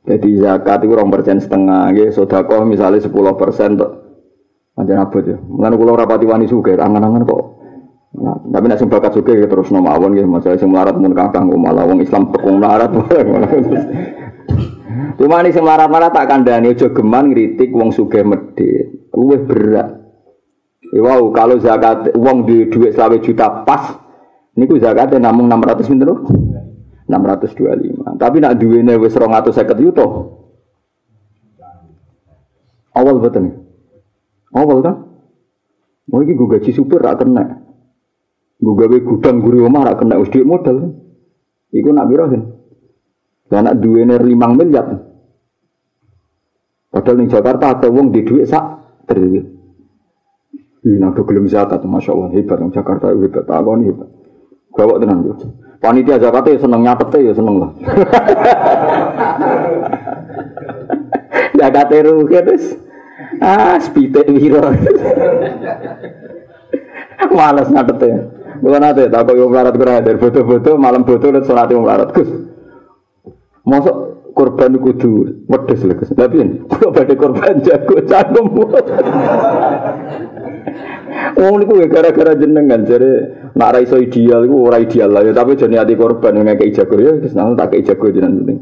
Speaker 1: Jadi zakat itu rong persen setengah, gitu. Sodako misalnya sepuluh persen tuh. Macam apa ya? Mengenai kalau rapati wani suge, angan-angan kok. Nah, tapi nak bakat suge ya terus nama awan gitu. Masalah sing melarat mun kakang malah wong Islam pekung melarat. Cuma ini sing marah-marah tak kandani aja geman ngritik wong sugih medhit. Luwih berat. Ya, wow, kalau zakat wong di duit selawe juta pas niku zakatnya namung 600 pinten 625. Tapi nak duwene wis 250 yuto. Awal betul Awal kan? Mau iki gue gaji super rak kena. Gue gawe gudang guri omah rak kena wis modal. Iku nak birahin. Lah nak duwene 5 miliar. Padahal ning Jakarta ada wong di duit sak triliun. Ini nak gelem zakat, masya Allah hebat. Jakarta hebat, takon hebat. Gawak tenan yo. Panitia zakat ya seneng nyatet ya seneng lah. Zakat rugi terus. Ah, spite wiro. Males nyatet ya. Bukan nate, tak kau yang melarat kurang dari foto-foto, malam foto lihat sholat yang melarat. Gus, Masuk korban kudu wedes lho Gus. Lah piye? Kula badhe korban jago cangkem. Wong niku ya gara-gara jenengan jare nak ra iso ideal iku ora ideal lah ya tapi jane ati korban ngekeki jago ya wis nang tak kei jago jenengan penting.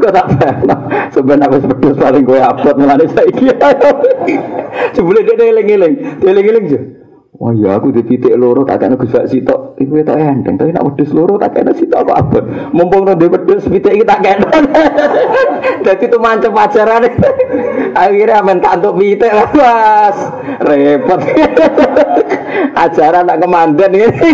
Speaker 1: Udah tak pernah. Sebenarnya aku sebetulnya paling upload melalui saya. Sebelum dia eling-eling, dia eling-eling aja. Oh iya aku di titik loro tak kena Gus Sitok iku tak enteng tapi nak wedhus loro tak kena sitok apa apa. Mumpung nang wedhus pitik iki tak kena. Dadi itu mancep ajaran. Akhirnya amen tak untuk pitik lah Mas. Repot. ajaran nak kemandan ini.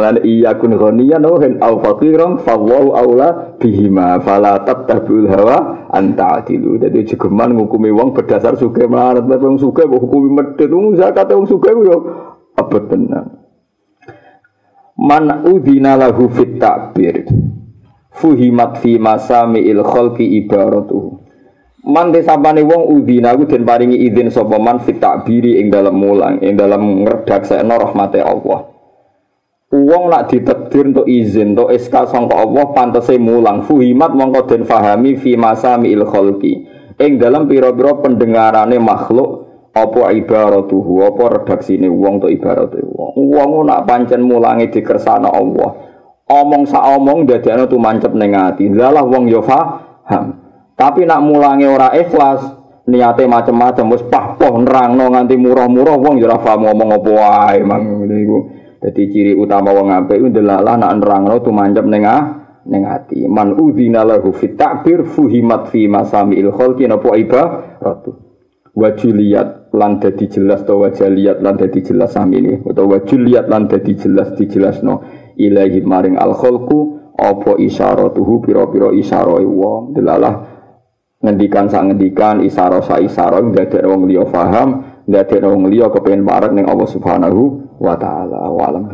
Speaker 1: Mulane iya kun ghaniyan hen au faqiran wallahu aula bihima fala tattabi'ul hawa anta adilu. Jadi jegeman ngukumi wong berdasar suke melarat wong suke kok hukumi medhit wong zakat wong suke yo abot tenan. Man udina lahu fit takbir. Fuhimat fi masami'il khalqi ibaratuhu. Man desapane wong udina ku den paringi izin sapa man fit takbiri ing dalam mulang ing dalam ngredaksekno rahmate Allah. Uang nak ditakdir untuk izin untuk SK sangka Allah pantese mulang. Fuhimat mongko den fahami fi masami il khalqi. Ing dalam pira-pira pendengarane makhluk apa ibaratuhu apa redaksine wong to ibarate wong. Wong nak pancen mulangi dikersana Allah. Omong sak omong dadekno mancep ning ati. Lalah wong yo paham tapi nak mulangi ora ikhlas niate macam-macam wis pah-poh nerangno nganti murah-murah wong yo ora ngomong apa wae jadi ciri utama wong apik itu delalah nak nerangno tumanjep ning ning ati. Man udzina lahu fit takbir fuhimat fi masami il khalqi napa ibaratu. Wajuliat lan dadi jelas to wajaliat lan dadi jelas ini utawa wajuliat lan dadi jelas dijelasno ilahi maring al khalqu apa isyaratuhu pira-pira isyarae wong delalah ngendikan sak ngendikan isara sa isara ndadek wong liya paham ndadek wong liya kepengin parek ning Allah Subhanahu wa taala wa alam